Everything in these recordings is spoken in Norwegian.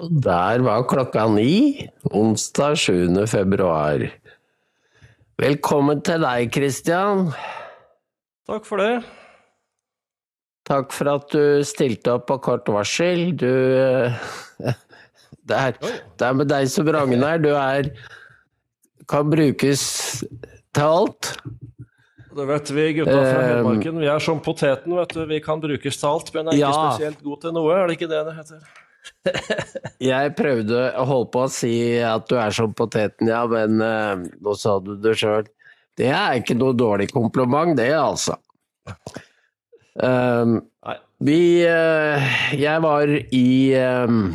Og der var klokka ni, onsdag 7. februar. Velkommen til deg, Christian. Takk for det. Takk for at du stilte opp på kort varsel. Du eh, Det er, det er med deg som Ragnar. Du er Kan brukes til alt. Det vet vi gutta fra Eh, Hedmarken. Vi er som poteten, vet du. Vi kan brukes til alt, men er ikke Ja. spesielt god til noe. Er det ikke det det heter? Jeg prøvde å holde på å si at du er som poteten, ja, men uh, nå sa du det sjøl. Det er ikke noe dårlig kompliment, det, altså. Um, vi uh, Jeg var i um,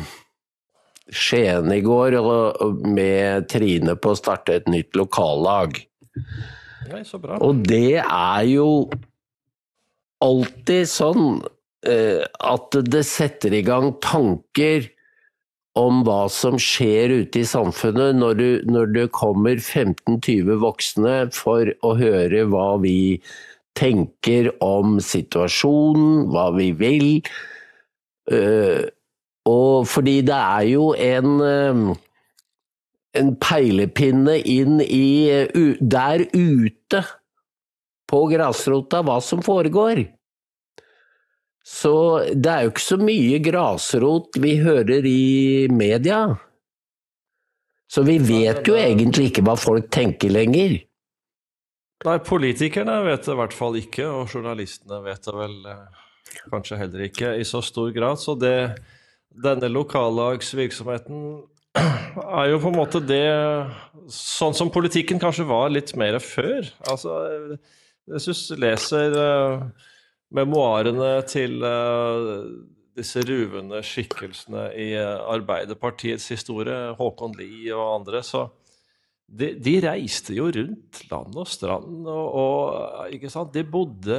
Skien i går og, og med Trine på å starte et nytt lokallag. Nei. Og det er jo alltid sånn at det setter i gang tanker om hva som skjer ute i samfunnet når, du, når det kommer 15-20 voksne for å høre hva vi tenker om situasjonen, hva vi vil. Eh, og fordi det er jo en eh, en peilepinne inn i der ute på grasrota hva som foregår. Så det er jo ikke så mye grasrot vi hører i media. Så vi vet jo egentlig ikke hva folk tenker lenger. Nei, politikerne vet det i hvert fall ikke, og journalistene vet det vel eh, kanskje heller ikke i så stor grad. Så det, denne lokallagsvirksomheten er jo på en måte det Sånn som politikken kanskje var litt mer før. Altså, jeg syns leser eh, memoarene til eh, disse ruvende skikkelsene i eh, Arbeiderpartiets historie, Håkon Lie og andre, så de, de reiste jo rundt land og strand, og, og de bodde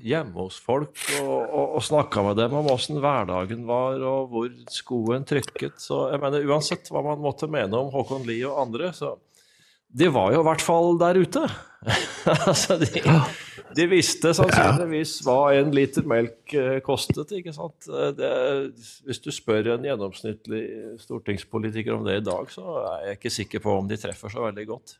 hjemme hos folk og, og, og snakka med dem om åssen hverdagen var og hvor skoen trykket. Så jeg mener, uansett hva man måtte mene om Håkon Lie og andre, så de var jo i hvert fall der ute. altså, de, de visste sannsynligvis hva en liter melk eh, kostet, ikke sant. Eh, Det, hvis du spør en gjennomsnittlig stortingspolitiker om det i dag, så er jeg ikke sikker på om de treffer så veldig godt.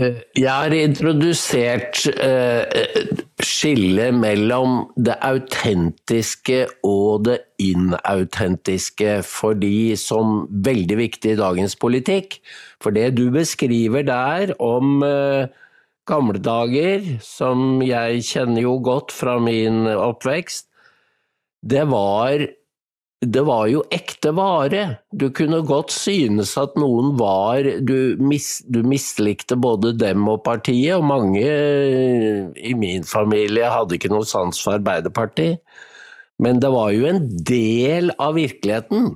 Eh, Jeg har introdusert eh, skillet mellom det autentiske og det inautentiske for de som veldig viktig i dagens politikk. For det du beskriver der om eh, gamle dager, som jeg kjenner jo godt fra min oppvekst, det var det var jo ekte vare. Du kunne godt synes at noen var Du, mis, du mislikte både dem og partiet, og mange eh, i min familie hadde ikke noe sans for Arbeiderpartiet. Men det var jo en del av virkeligheten.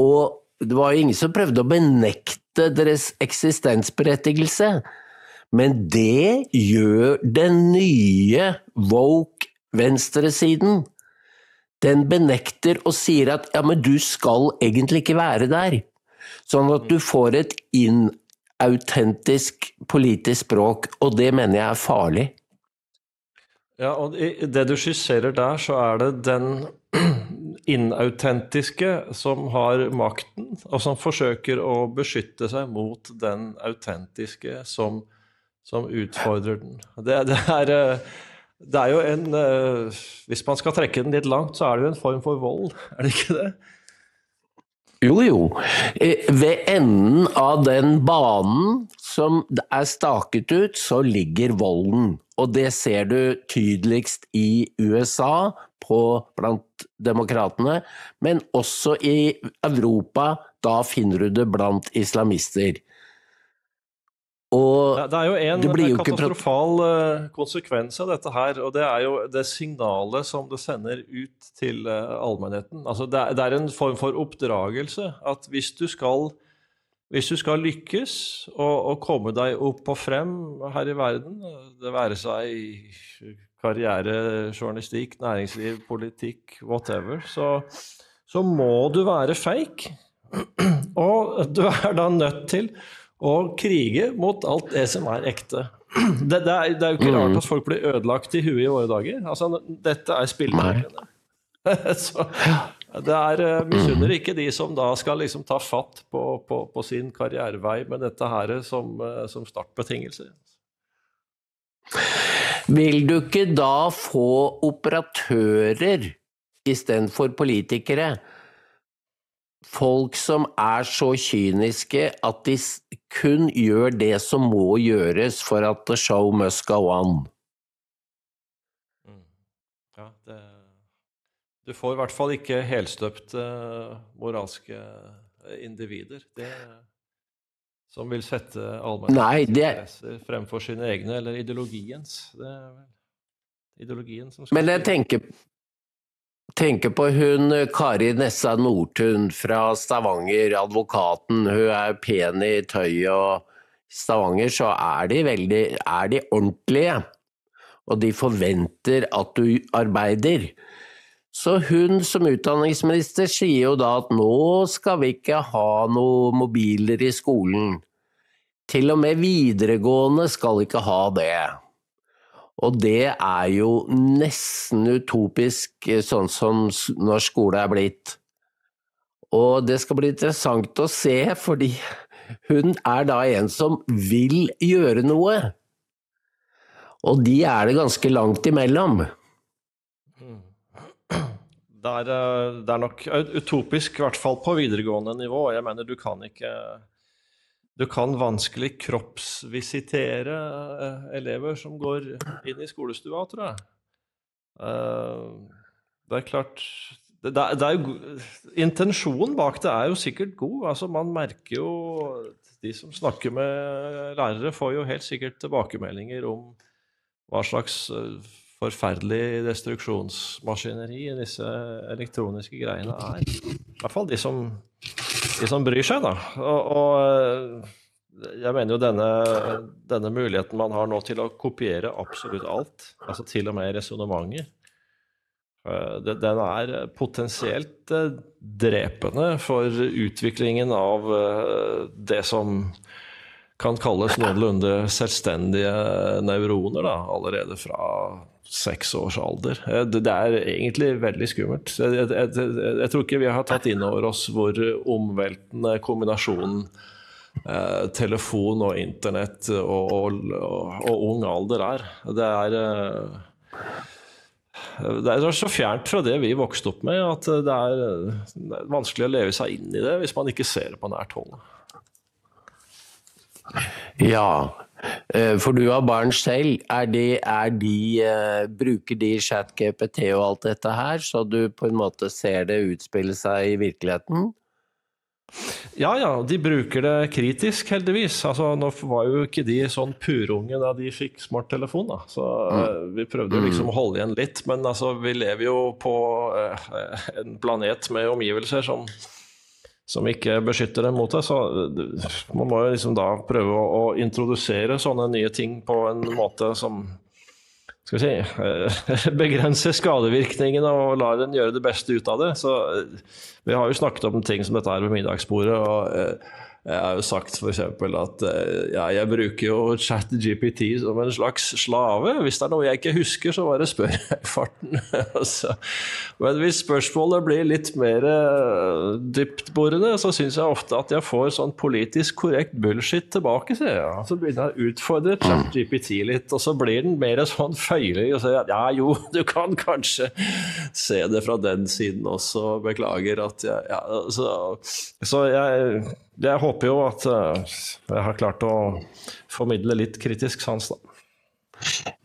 Og det var jo ingen som prøvde å benekte deres eksistensberettigelse. Men det gjør den nye woke venstresiden. Den benekter og sier at ja, men du skal egentlig ikke være der. Sånn at du får et inautentisk politisk språk, og det mener jeg er farlig. Ja, og det du skisserer der, så er det den inautentiske som har makten, og som forsøker å beskytte seg mot den autentiske som, som utfordrer den. Det, det, er, eh, det er jo en eh, Hvis man skal trekke den litt langt, så er det jo en form for vold, er det ikke det? Jo, jo. Eh, Ved enden av den banen som er staket ut, så ligger volden. Og det ser du tydeligst i USA, på, blant demokratene, men også i Europa. Da finner du det blant islamister. Og Det, det er jo en det jo katastrofal eh, konsekvens av dette her, og det er jo det signalet som det sender ut til eh, allmennheten. Altså det, er, det er en form for oppdragelse at hvis du skal, hvis du skal lykkes og, og komme deg opp og frem her i verden, det være seg i karriere, journalistikk, næringsliv, politikk, whatever, så, så må du være fake. Og du er da nødt til å krige mot alt det som er ekte. Det, det, er, det er jo ikke rart at folk blir ødelagt i huet i våre dager. Altså, dette er spillereglene. Så det er uh, misunner ikke de som da skal liksom ta fatt på, på, på sin karrierevei med dette her som, uh, som startbetingelse. Vil du ikke da få operatører istedenfor politikere? Folk som er så kyniske at de kun gjør det som må gjøres for at the show must go on. Mm. Ja, det, du får i hvert fall ikke helstøpte moralske individer. Det som vil sette allmennhetens interesser fremfor sine egne, eller ideologiens. Det er vel ideologien som skal Men jeg tenker, tenker på hun Kari Nessa Nordtun fra Stavanger, advokaten. Hun er pen i tøyet, og Stavanger så er de veldig er de ordentlige. Og de forventer at du arbeider. Så hun som utdanningsminister sier jo da at nå skal vi ikke ha noen mobiler i skolen. Til og med videregående skal ikke ha det. Og det er jo nesten utopisk sånn som norsk skole er blitt. Og det skal bli interessant å se, fordi hun er da en som vil gjøre noe. Og de er det ganske langt imellom. Det er, eh, det er, nok utopisk, i hvert fall på videregående nivå. Jeg mener, du kan ikke Du kan vanskelig kroppsvisitere eh, elever som går inn i skolestua, tror jeg. Eh, det er klart det, det er jo, Intensjonen bak det er jo sikkert god. altså Man merker jo De som snakker med lærere, får jo helt sikkert tilbakemeldinger om hva slags forferdelig destruksjonsmaskineri disse elektroniske greiene er. I hvert fall de som, de som bryr seg, da. Og, og, eh, jeg mener jo denne, denne, muligheten man har nå til å kopiere absolutt alt, altså til og med resonnementer, eh, den er potensielt eh, drepende for utviklingen av det som kan kalles noenlunde selvstendige neuroner da, allerede fra seks års alder. Det, det er egentlig veldig skummelt. Jeg, jeg, jeg, jeg, tror ikke vi har tatt inn over oss hvor omveltende kombinasjonen eh, telefon og internett og, og, og, og, ung alder er. Det er eh, det er så fjernt fra det vi vokste opp med, at det er, vanskelig å leve seg inn i det hvis man ikke ser det på nært hold. Ja, eh, for du har barn selv. Er de, er de, uh, bruker de ChatGPT og alt dette her, så du på en måte ser det utspille seg i virkeligheten? Ja, ja, de bruker det kritisk, heldigvis. Altså, nå var jo ikke de sånn purunge da de fikk smarttelefon, da. Så uh, vi prøvde jo liksom å holde igjen litt. Men altså, vi lever jo på uh, en planet med omgivelser som som ikke beskytter dem mot det. Så man må jo liksom da prøve å, å, introdusere sånne nye ting på en måte som skal vi si, eh, begrenser skadevirkningene og lar den gjøre det beste ut av det. Så eh, vi har jo snakket om ting som dette her ved middagsbordet. og eh, jeg har jo sagt f.eks. at eh, ja, jeg bruker jo ChatGPT som en slags slave. Hvis det er noe jeg ikke husker, så bare spør jeg i farten. Altså, men hvis spørsmålet blir litt mer uh, dyptborende, så syns jeg ofte at jeg får sånn politisk korrekt bullshit tilbake. Så, jeg. så begynner jeg å utfordre ChatGPT litt, og så blir den mer sånn føyelig og sier at ja jo, du kan kanskje se det fra den siden også, beklager at jeg ja, så, så jeg jeg håper jo at eh, jeg har klart å formidle litt kritisk sans, da.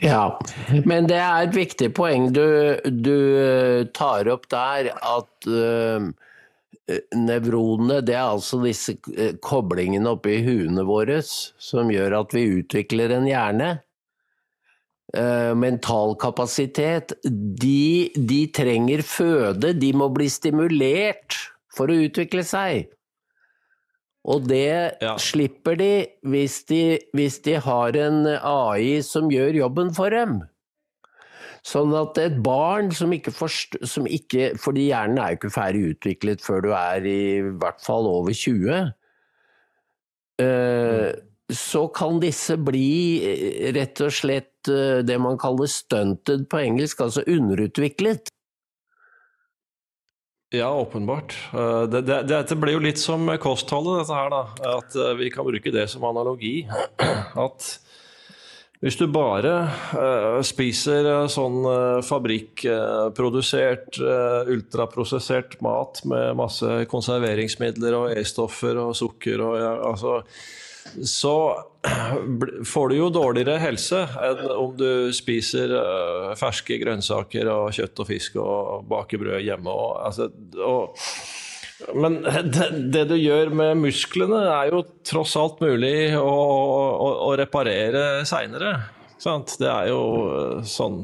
Ja, men det er et viktig poeng du, du eh, tar opp der, at uh, nevronene det er altså disse koblingene oppi huene våre som gjør at vi utvikler en hjerne. Uh, mental kapasitet. De, de trenger føde, de må bli stimulert for å utvikle seg. Og det ja. slipper de hvis, de hvis, de har en AI som gjør jobben for dem. Sånn at et barn som ikke, forst som ikke Fordi hjernen er jo ikke ferdig utviklet før du er i hvert fall over 20. Uh, så kan disse bli eh, rett og slett uh, det man kaller stunted på engelsk, altså underutviklet. Ja, åpenbart. Det, det, dette blir jo litt som kostholdet, dette her, da. At vi kan bruke det som analogi. At hvis du bare uh, spiser sånn fabrikkprodusert, ultraprosessert mat med masse konserveringsmidler og E-stoffer og sukker og ja, altså så får du jo dårligere helse enn om du spiser ferske grønnsaker og kjøtt og fisk og baker brød hjemme. Og, altså, og men det, det, du gjør med musklene, er jo tross alt mulig å, å, å reparere seinere. Det er jo eh, sånn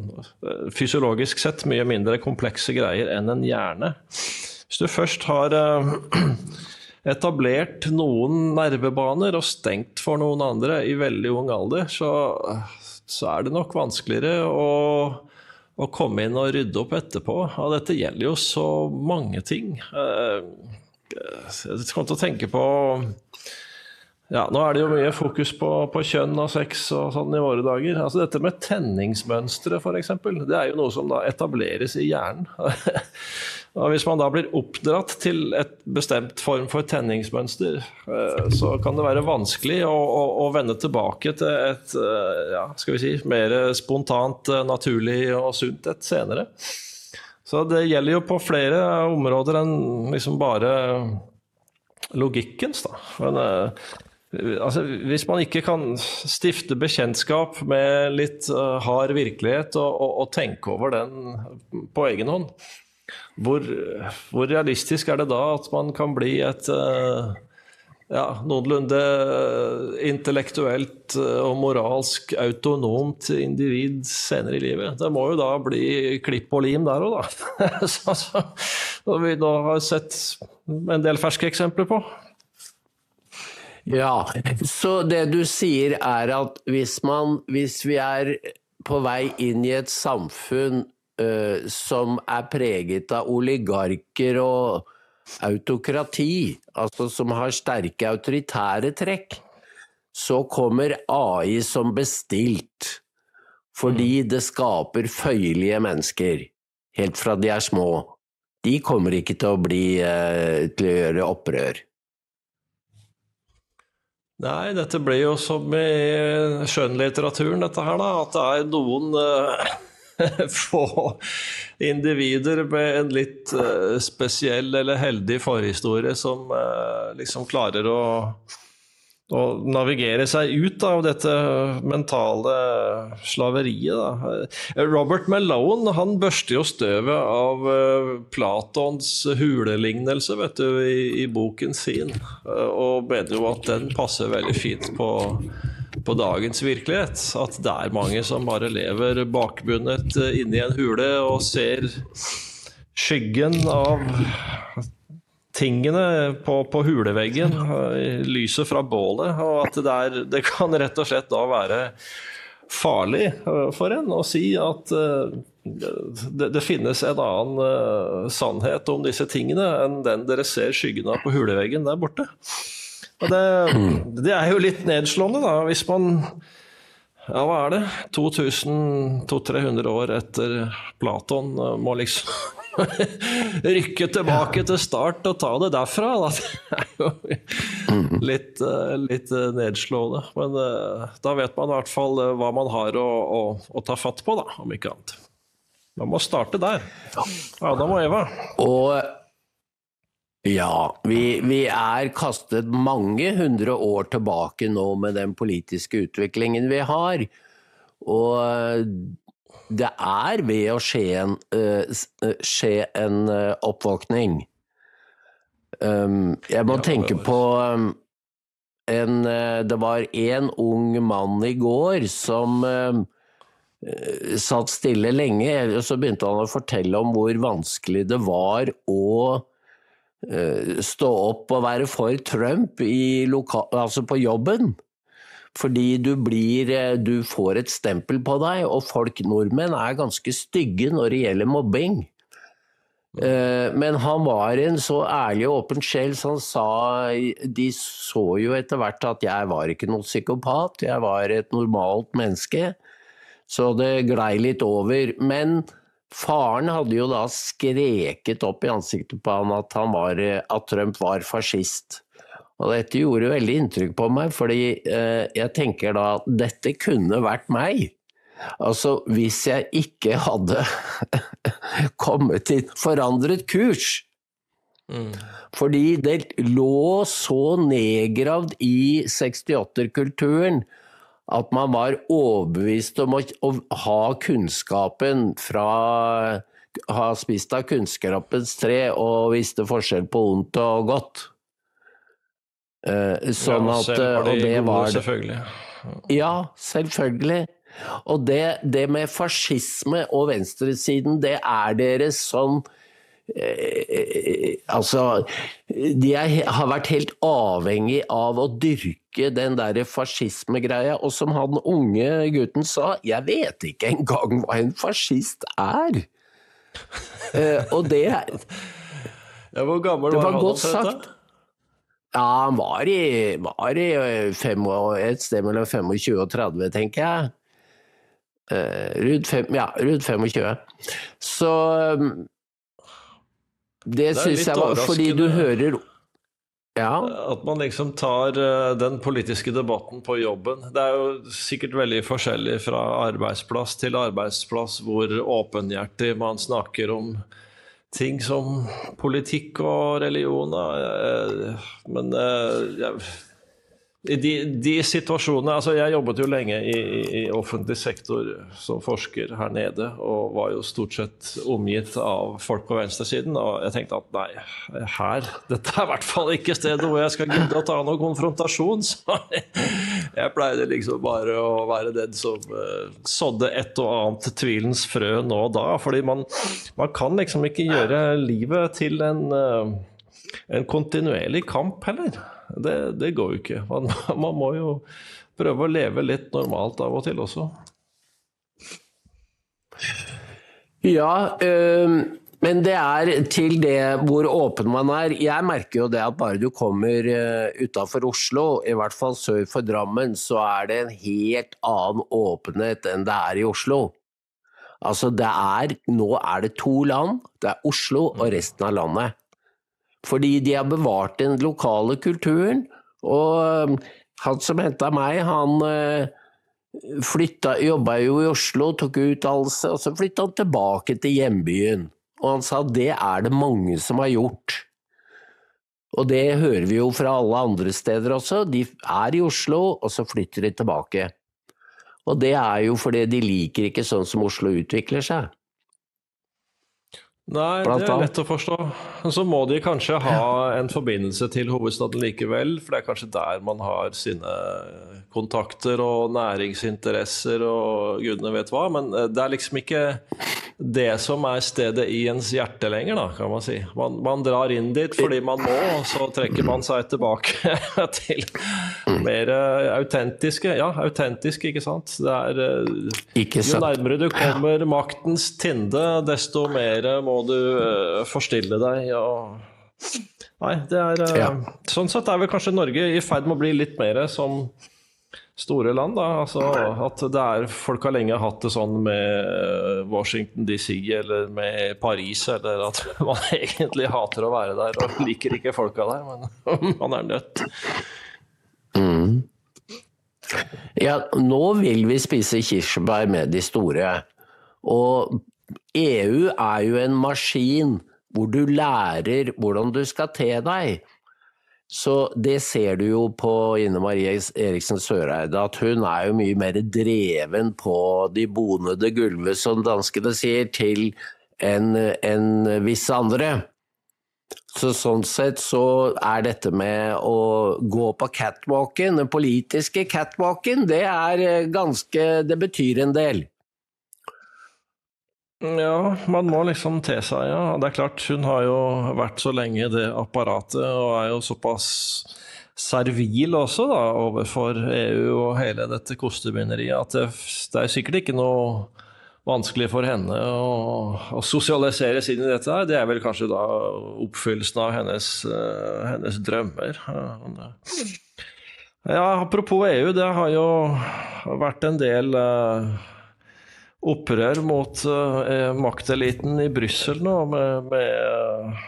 eh, fysiologisk sett mye mindre komplekse greier enn en hjerne. Hvis du først har eh, etablert noen nervebaner og stengt for noen andre i veldig ung alder, så, så er det nok vanskeligere å å komme inn og rydde opp etterpå. Og dette gjelder jo så mange ting. Eh, jeg kom til å tenke på ja, Nå er det jo mye fokus på, på kjønn og sex og sånn i våre dager. Altså Dette med tenningsmønstre, f.eks., det er jo noe som da etableres i hjernen. Hvis man da blir oppdratt til et bestemt form for tenningsmønster, eh, så kan det være vanskelig å, å, å vende tilbake til et eh, ja, skal vi si, mer spontant, eh, naturlig og sunt et senere. Så det gjelder jo på flere områder enn liksom bare logikkens, da. Men altså, hvis man ikke kan stifte bekjentskap med litt hard virkelighet og, og, og tenke over den på egen hånd, hvor, hvor, realistisk er det da at man kan bli et uh, ja, noenlunde intellektuelt eh, og moralsk autonomt individ senere i livet? Det må jo da bli klipp og lim der òg, da. så, så, vi nå har sett en del ferske eksempler på. Ja, så det du sier er at hvis, man, hvis vi er på vei inn i et samfunn som er preget av oligarker og autokrati, altså som har sterke autoritære trekk, så kommer AI som bestilt. Fordi mm. det skaper føyelige mennesker, helt fra de er små. De kommer ikke til å, bli, uh, til å gjøre opprør. Nei, dette blir jo som i skjønnlitteraturen, dette her, da. At det er noen uh få individer med en litt uh, spesiell eller heldig forhistorie som uh, liksom klarer å, å, navigere seg ut av dette mentale slaveriet. Da. Robert Malone han børster jo støvet av Platons hulelignelse vet du, i, i boken sin, og mener jo at den passer veldig fint på på dagens virkelighet. At det er mange som bare lever bakbundet eh, inni en hule og ser skyggen av tingene på, på huleveggen, eh, lyset fra bålet, og at det, er, det, kan rett og slett da være farlig eh, for en å si at det, det finnes en annen sannhet om disse tingene enn den dere ser skyggen av på huleveggen der borte. Og det, det er jo litt nedslående, da, hvis man ja, hva er det? 2200-300 år etter Platon eh, må liksom rykke tilbake til start og ta det derfra. Da. Det er jo litt, eh, litt eh, nedslående. Men da vet man i hvert fall hva man har å, å, å ta fatt på, da, om ikke annet. Man må starte der. Adam og Eva. Og ja, vi, vi, er kastet mange hundre år tilbake nå med den politiske utviklingen vi har. Og det er ved å skje en, uh, skje en oppvåkning. Um, jeg må ja, tenke på um, en Det var en ung mann i går som um, satt stille lenge, og så begynte han å fortelle om hvor vanskelig det var å Eh, stå opp og være for Trump altså på jobben. Fordi du blir eh, Du får et stempel på deg, og folk, nordmenn, er ganske stygge når det gjelder mobbing. Eh, men han var en så ærlig og åpen sjel, så han sa De så jo etter hvert at jeg var ikke noen psykopat, jeg var et normalt menneske. Så det glei litt over. Men Faren hadde jo da skreket opp i ansiktet på han at, han var, at Trump var fascist. Og dette gjorde veldig inntrykk på meg, fordi eh, jeg tenker da at dette kunne vært meg. Altså hvis jeg ikke hadde kommet til forandret kurs. Mm. Fordi det lå så nedgravd i 68-kulturen at man var overbevist om å, å ha kunnskapen fra ha spist av kunnskapens tre og visste forskjell på ondt og godt. Uh, sånn at uh, Og det var. Selvfølgelig. Ja, selvfølgelig. Og det, det med fascisme og venstresiden, det er deres sånn Eh, altså De er, har vært helt avhengig av å dyrke den der fascismegreia. Og som han unge gutten sa, jeg vet ikke engang hva en fascist er. uh, og det ja, Hvor gammel var, var han? Godt sagt. Ja, han var i, var i eh, fem, et sted mellom 25 og 30, tenker jeg. Uh, rundt, fem, ja, rundt 25. Så det, det syns jeg var Fordi du hører ja. At man liksom tar uh, den politiske debatten på jobben. Det er jo sikkert veldig forskjellig fra arbeidsplass til arbeidsplass hvor åpenhjertig man snakker om ting som politikk og religion. Uh, men uh, jeg de, de, situasjonene altså Jeg jobbet jo lenge i, i, offentlig sektor som forsker her nede, og var jo stort sett omgitt av folk på venstresiden. Og jeg tenkte at nei, her Dette er i hvert fall ikke stedet hvor jeg skal gidde å ta noen konfrontasjon. Så jeg pleide liksom bare å være den som uh, sådde et og annet tvilens frø nå og da. Fordi man, man kan liksom ikke gjøre livet til en, uh, en kontinuerlig kamp heller. Det, det går jo ikke. Man, man, må jo prøve å leve litt normalt av og til også. Ja, øh, men det er til det hvor åpen man er. Jeg merker jo det at bare du kommer uh, utafor Oslo, i hvert fall sør for Drammen, så er det en helt annen åpenhet enn det er i Oslo. Altså det er, Nå er det to land. Det er Oslo og resten av landet. Fordi de har bevart den lokale kulturen. Og um, han som henta meg, han uh, flytta, jobba jo i Oslo, tok utdannelse, og så flytta han tilbake til hjembyen. Og han sa det er det mange som har gjort. Og det hører vi jo fra alle andre steder også. De er i Oslo, og så flytter de tilbake. Og det er jo fordi de liker ikke sånn som Oslo utvikler seg. Nei, det er lett å forstå. Så må de kanskje ha en forbindelse til hovedstaden likevel, for det er kanskje der man har sine kontakter og næringsinteresser og gudene vet hva. Men eh, det er liksom ikke det som er stedet i ens hjerte lenger, da, kan man si. Man, man drar inn dit fordi man må, og så trekker man seg tilbake til mer uh, autentiske. Ja, autentiske, ikke sant. Er, uh, ikke sant. Jo nærmere du kommer maktens tinde, desto mer må du uh, forstille deg. Og... Nei, det er ja. Sånn sett er vel kanskje Norge i ferd med å bli litt mer som store land. da, altså At det er, folk har lenge hatt det sånn med eh, Washington DC eller med Paris, eller at man egentlig hater å være der og liker ikke folka der, men man er nødt. Mm. Ja, nå vil vi spise kirsebær med de store. Og EU er jo en maskin hvor du lærer hvordan du skal te deg. Så det ser du jo på Ine Marie Eriksen Søreide, at hun er jo mye mer dreven på de bonede gulvet, som danskene sier, til enn en visse andre. Så sånn sett så er dette med å gå på catwalken, den politiske catwalken, det er ganske Det betyr en del. Ja, man må liksom te seg, ja. Det er klart, hun har jo vært så lenge i det apparatet, og er jo såpass servil også da, overfor EU og hele dette kostebinderiet, at det, det, er sikkert ikke noe vanskelig for henne å, å sosialiseres inn i dette her. Det er vel kanskje da oppfyllelsen av hennes, uh, hennes drømmer. Ja, apropos EU, det har jo vært en del uh, opprør mot uh, makteliten i Brussel nå, med, med uh,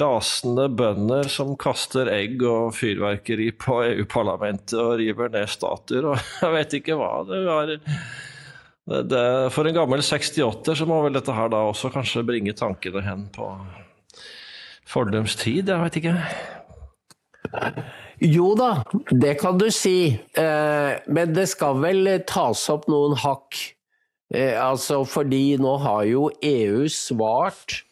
rasende bønder som kaster egg og fyrverkeri på EU-parlamentet og river ned statuer og jeg vet ikke hva. Det var, det, det, for en gammel 68 så må vel dette her da også kanskje bringe tankene hen på fordums tid, jeg vet ikke. Jo da, det kan du si. Men det skal vel tas opp noen hakk Eh, altså fordi nå har jo EU svart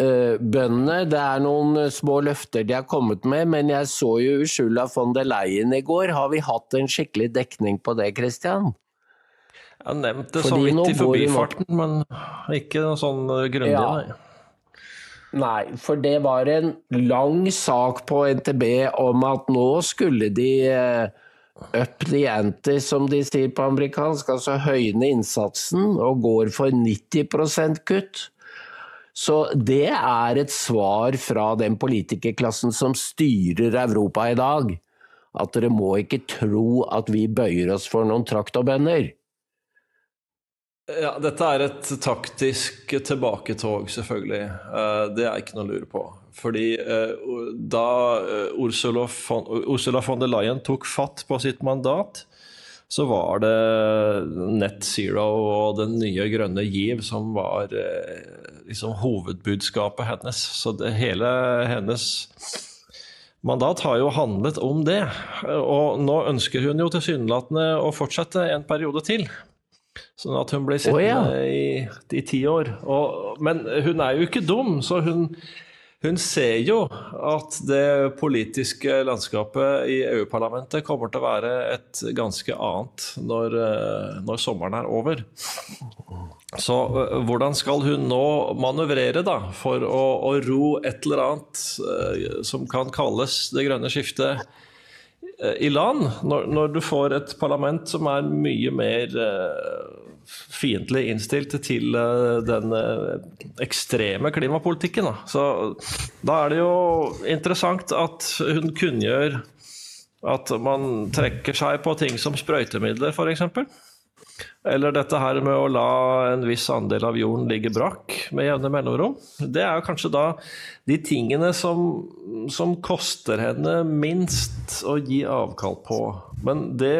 eh, bøndene. Det er noen små løfter de har kommet med, men jeg så jo Ursula von der Leyen i går. Har vi hatt en skikkelig dekning på det, Christian? Jeg har nevnt det så vidt i forbifarten, men ikke noe sånn eh, grundig, ja. nei. Nei, for det var en lang sak på NTB om at nå skulle de eh, up the ante, som de sier på amerikansk, altså høyne innsatsen, og går for 90% kutt. Så det er et svar fra den politikerklassen som styrer Europa i dag. At dere må ikke tro at vi bøyer oss for noen traktorbønder. Ja, dette er et taktisk tilbaketog, selvfølgelig. Eh, det er ikke noe å lure på. Fordi eh, da eh, Ursula von, Ursula von der Leyen tok fatt på sitt mandat, så var det Net Zero og den nye grønne giv som var liksom hovedbudskapet hennes. Så det, hele hennes mandat har jo handlet om det. Og nå ønsker hun jo tilsynelatende å fortsette en periode til. Sånn at hun blir sittende oh, ja. i, i, ti år. Og, men hun er jo ikke dum, så hun, hun ser jo at det politiske landskapet i EU-parlamentet kommer til å være et ganske annet når, eh, når sommeren er over. Så eh, hvordan skal hun nå manøvrere da, for å, å ro et eller annet uh, som kan kalles det grønne skiftet i land, når, når, du får et parlament som er mye mer fiendtlig innstilt til uh, den uh, ekstreme klimapolitikken. Da. Så da er det jo interessant at hun kunngjør at man trekker seg på ting som sprøytemidler, f.eks. Eller dette her med å la en viss andel av jorden ligge brakk med jevne mellomrom. Det er jo kanskje da de tingene som, som koster henne minst å gi avkall på. Men det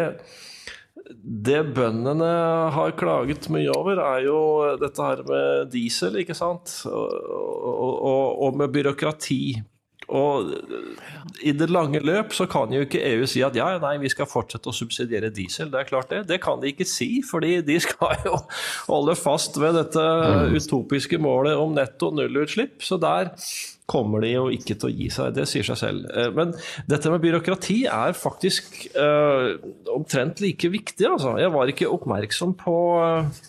det bøndene har klaget mye over, er jo dette her med diesel, ikke sant? Og, og, og med byråkrati. Og i det lange løp så kan jo ikke EU si at ja, nei, vi skal fortsette å subsidiere diesel. Det er klart det. Det kan de ikke si, fordi de skal jo holde fast ved dette mm. utopiske målet om netto nullutslipp. Så der kommer de jo ikke til å gi seg. Det sier seg selv. Eh, men dette med byråkrati er faktisk uh, omtrent like viktig, altså. Jeg var ikke oppmerksom på uh,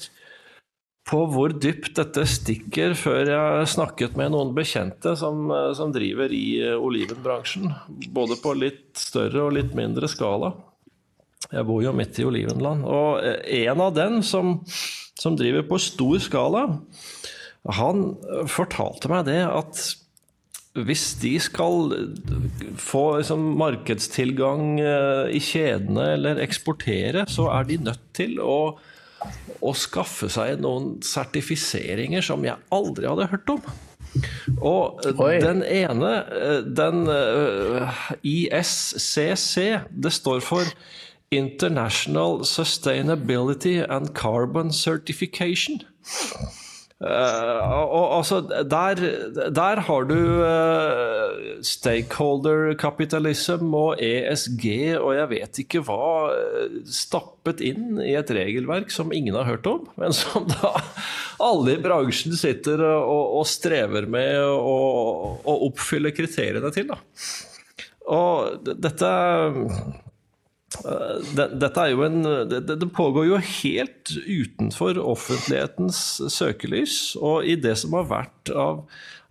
på hvor dypt dette stikker før jeg snakket med noen bekjente som, som driver i olivenbransjen. Både på litt større og litt mindre skala. Jeg bor jo midt i olivenland. Og en av dem som, som driver på stor skala, han fortalte meg det at hvis de skal få liksom, markedstilgang eh, i kjedene eller eksportere, så er de nødt til å, å skaffe seg noen sertifiseringer som jeg aldri hadde hørt om. Og Oi. den ene, eh, den eh, ISCC, det står for International Sustainability and Carbon Certification. Uh, og, altså, der, der, har du uh, stakeholder capitalism og ESG og jeg vet ikke hva uh, stappet inn i et regelverk som ingen har hørt om, men som da alle i bransjen sitter og, og strever med å oppfylle kriteriene til. Da. Og dette dette er jo en, det, det, pågår jo helt utenfor offentlighetens søkelys. Og i det som har vært av,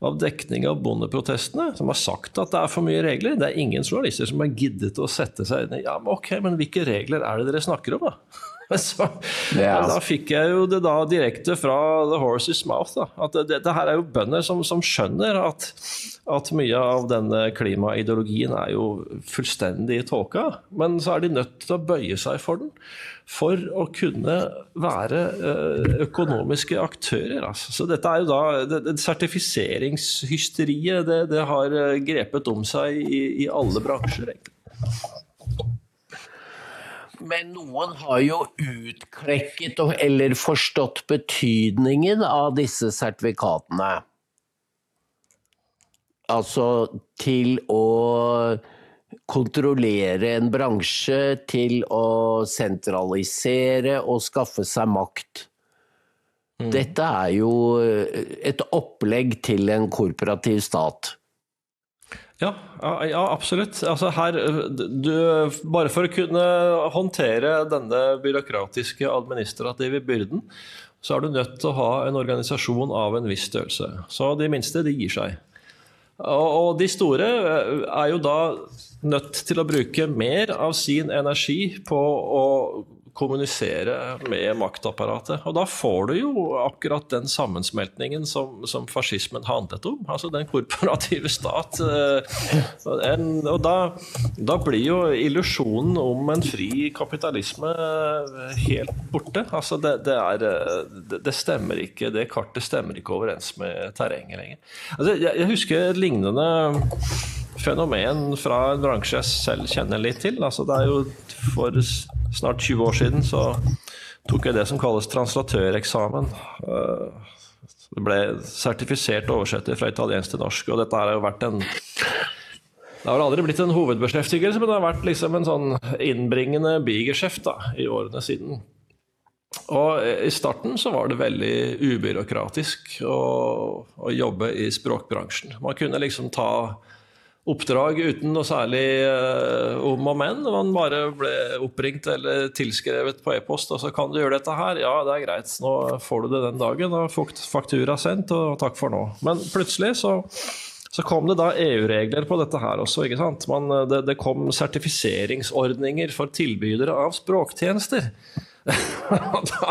av dekning av bondeprotestene, som har sagt at det er for mye regler, det er ingen journalister som har giddet å sette seg inn i ja, men ok, men hvilke regler er det dere snakker om, da? Så, ja. Da fikk jeg jo det da direkte fra the horse's mouth. Da. At det, det, her er jo bønder som, som skjønner at, at, mye av denne klimaideologien er jo fullstendig tåka. Men så er de nødt til å bøye seg for den for å kunne være eh, økonomiske aktører. Altså. Så dette er jo da, det, det Sertifiseringshysteriet det, det, har eh, grepet om seg i, i alle bransjer, egentlig. Men noen har jo utklekket eller forstått betydningen av disse sertifikatene. Altså til å kontrollere en bransje, til å sentralisere og skaffe seg makt. Mm. Dette er jo et opplegg til en korporativ stat. Ja, ja, absolutt. Altså her, du, bare for å kunne håndtere denne byråkratiske administrative byrden, så er du nødt til å ha en organisasjon av en viss størrelse. Så de minste, de gir seg. Og de store er jo da nødt til å bruke mer av sin energi på å kommunisere med maktapparatet. Og da får du jo akkurat den sammensmeltningen som, som fascismen handlet om. Altså den korporative stat. Eh, en, og da, da, blir jo illusjonen om en fri kapitalisme helt borte. Altså det, det, er, det, det stemmer ikke, det kartet stemmer ikke overens med terrenget lenger. Altså jeg, jeg husker lignende fenomen fra en bransje jeg selv kjenner litt til. Altså det er jo for snart 20 år siden så tok jeg det som kalles translatøreksamen. Eh, det ble sertifisert oversetter fra italiensk til norsk, og dette har jo vært en det har aldri blitt en hovedbeskjeftigelse, men det har vært liksom en sånn innbringende bigeskjeft i årene siden. Og I starten så var det veldig ubyråkratisk å, å jobbe i språkbransjen. Man kunne liksom ta oppdrag uten noe særlig uh, om og men. Man bare ble oppringt eller tilskrevet på e-post, og så kan du gjøre dette her. Ja, det er greit, nå får du det den dagen. og faktura sendt, og takk for nå. Men plutselig så, så kom det da EU-regler på dette her også. ikke sant? Man, det, det kom sertifiseringsordninger for tilbydere av språktjenester. da,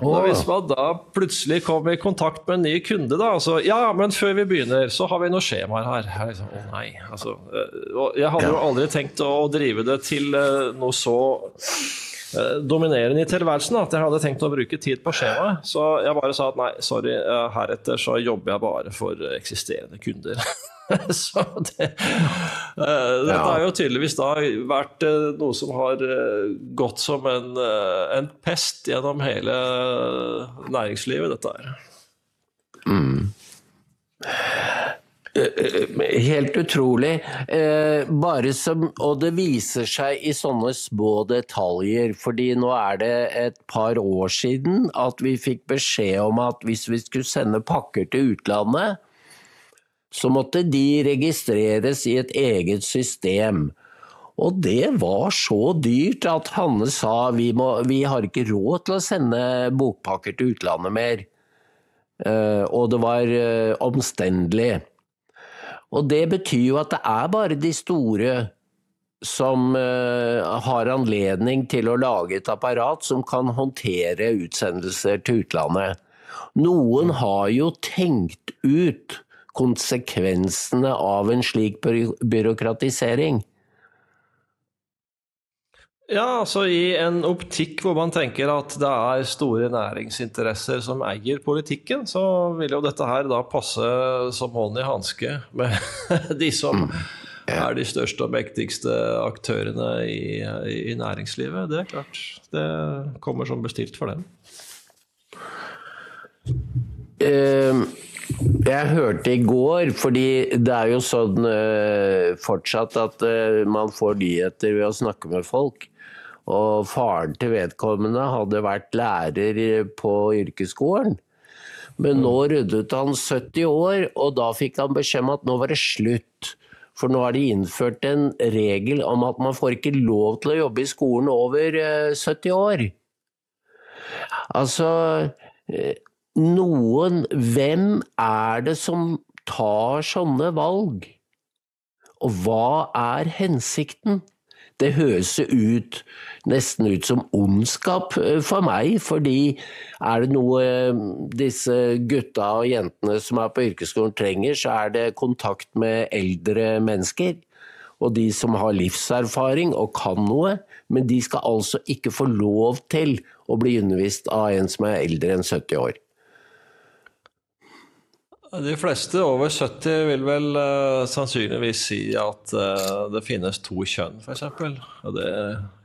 da, hvis man da plutselig kom i kontakt med en ny kunde, da altså, Ja, men før vi begynner, så har vi noen skjemaer her. Å liksom, oh, nei, altså, eh, jeg hadde jo aldri tenkt å drive det til eh, noe så dominerende i tilværelsen at jeg hadde tenkt å bruke tid på skjemaet. Så jeg bare sa at nei, sorry, heretter så jobber jeg bare for eksisterende kunder. Så det, uh, dette har jo tydeligvis da vært uh, noe som har uh, gått som en, en, pest gjennom hele næringslivet, dette her. Mm. Helt utrolig. bare som, og det viser seg i sånne små detaljer. fordi nå er det et par år siden at vi fikk beskjed om at hvis vi skulle sende pakker til utlandet, så måtte de registreres i et eget system. Og det var så dyrt at Hanne sa vi, må, vi har ikke råd til å sende bokpakker til utlandet mer. Og det var omstendelig. Og det betyr jo at det er bare de store som uh, har anledning til å lage et apparat som kan håndtere utsendelser til utlandet. Noen har jo tenkt ut konsekvensene av en slik byråkratisering? Ja, altså I en optikk hvor man tenker at det er store næringsinteresser som eier politikken, så vil jo dette her da passe som hånd i hanske med de som mm. er de største og mektigste aktørene i, i, næringslivet. Det er klart. Det kommer som bestilt for dem. Uh, jeg hørte i går, fordi det er jo sånn uh, fortsatt at uh, man får nyheter ved å snakke med folk. Og faren til vedkommende hadde vært lærer på yrkesskolen. Men nå ryddet han 70 år, og da fikk han beskjed om at nå var det slutt. For nå har de innført en regel om at man får ikke lov til å jobbe i skolen over 70 eh, år. Altså noen Hvem er det som tar sånne valg? Og hva er hensikten? Det høres ut nesten ut som ondskap eh, for meg. Fordi er det noe eh, disse gutta og jentene som er på yrkesskolen trenger, så er det kontakt med eldre mennesker. Og de som har livserfaring og kan noe. Men de skal altså ikke få lov til å bli undervist av en som er eldre enn 70 år. De fleste over 70 vil vel uh, sannsynligvis si at uh, det finnes to kjønn, f.eks. Og det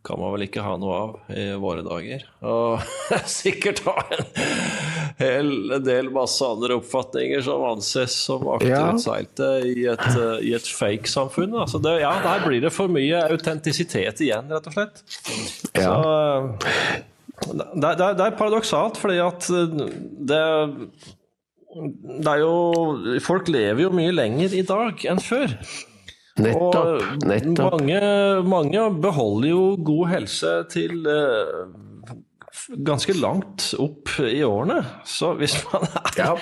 kan man vel ikke ha noe av i våre dager. Og sikkert ha en hel del masse andre oppfatninger som anses som akterutseilte ja. i et, uh, et fake-samfunn. Altså det, ja, der blir det for mye autentisitet igjen, rett og slett. Ja. Så, det, det, det er paradoksalt, fordi at det det er jo Folk lever jo mye lenger i dag enn før. Nettopp. nettopp. Mange, mange, beholder jo god helse til uh, ganske langt opp i årene. Så hvis man er ja.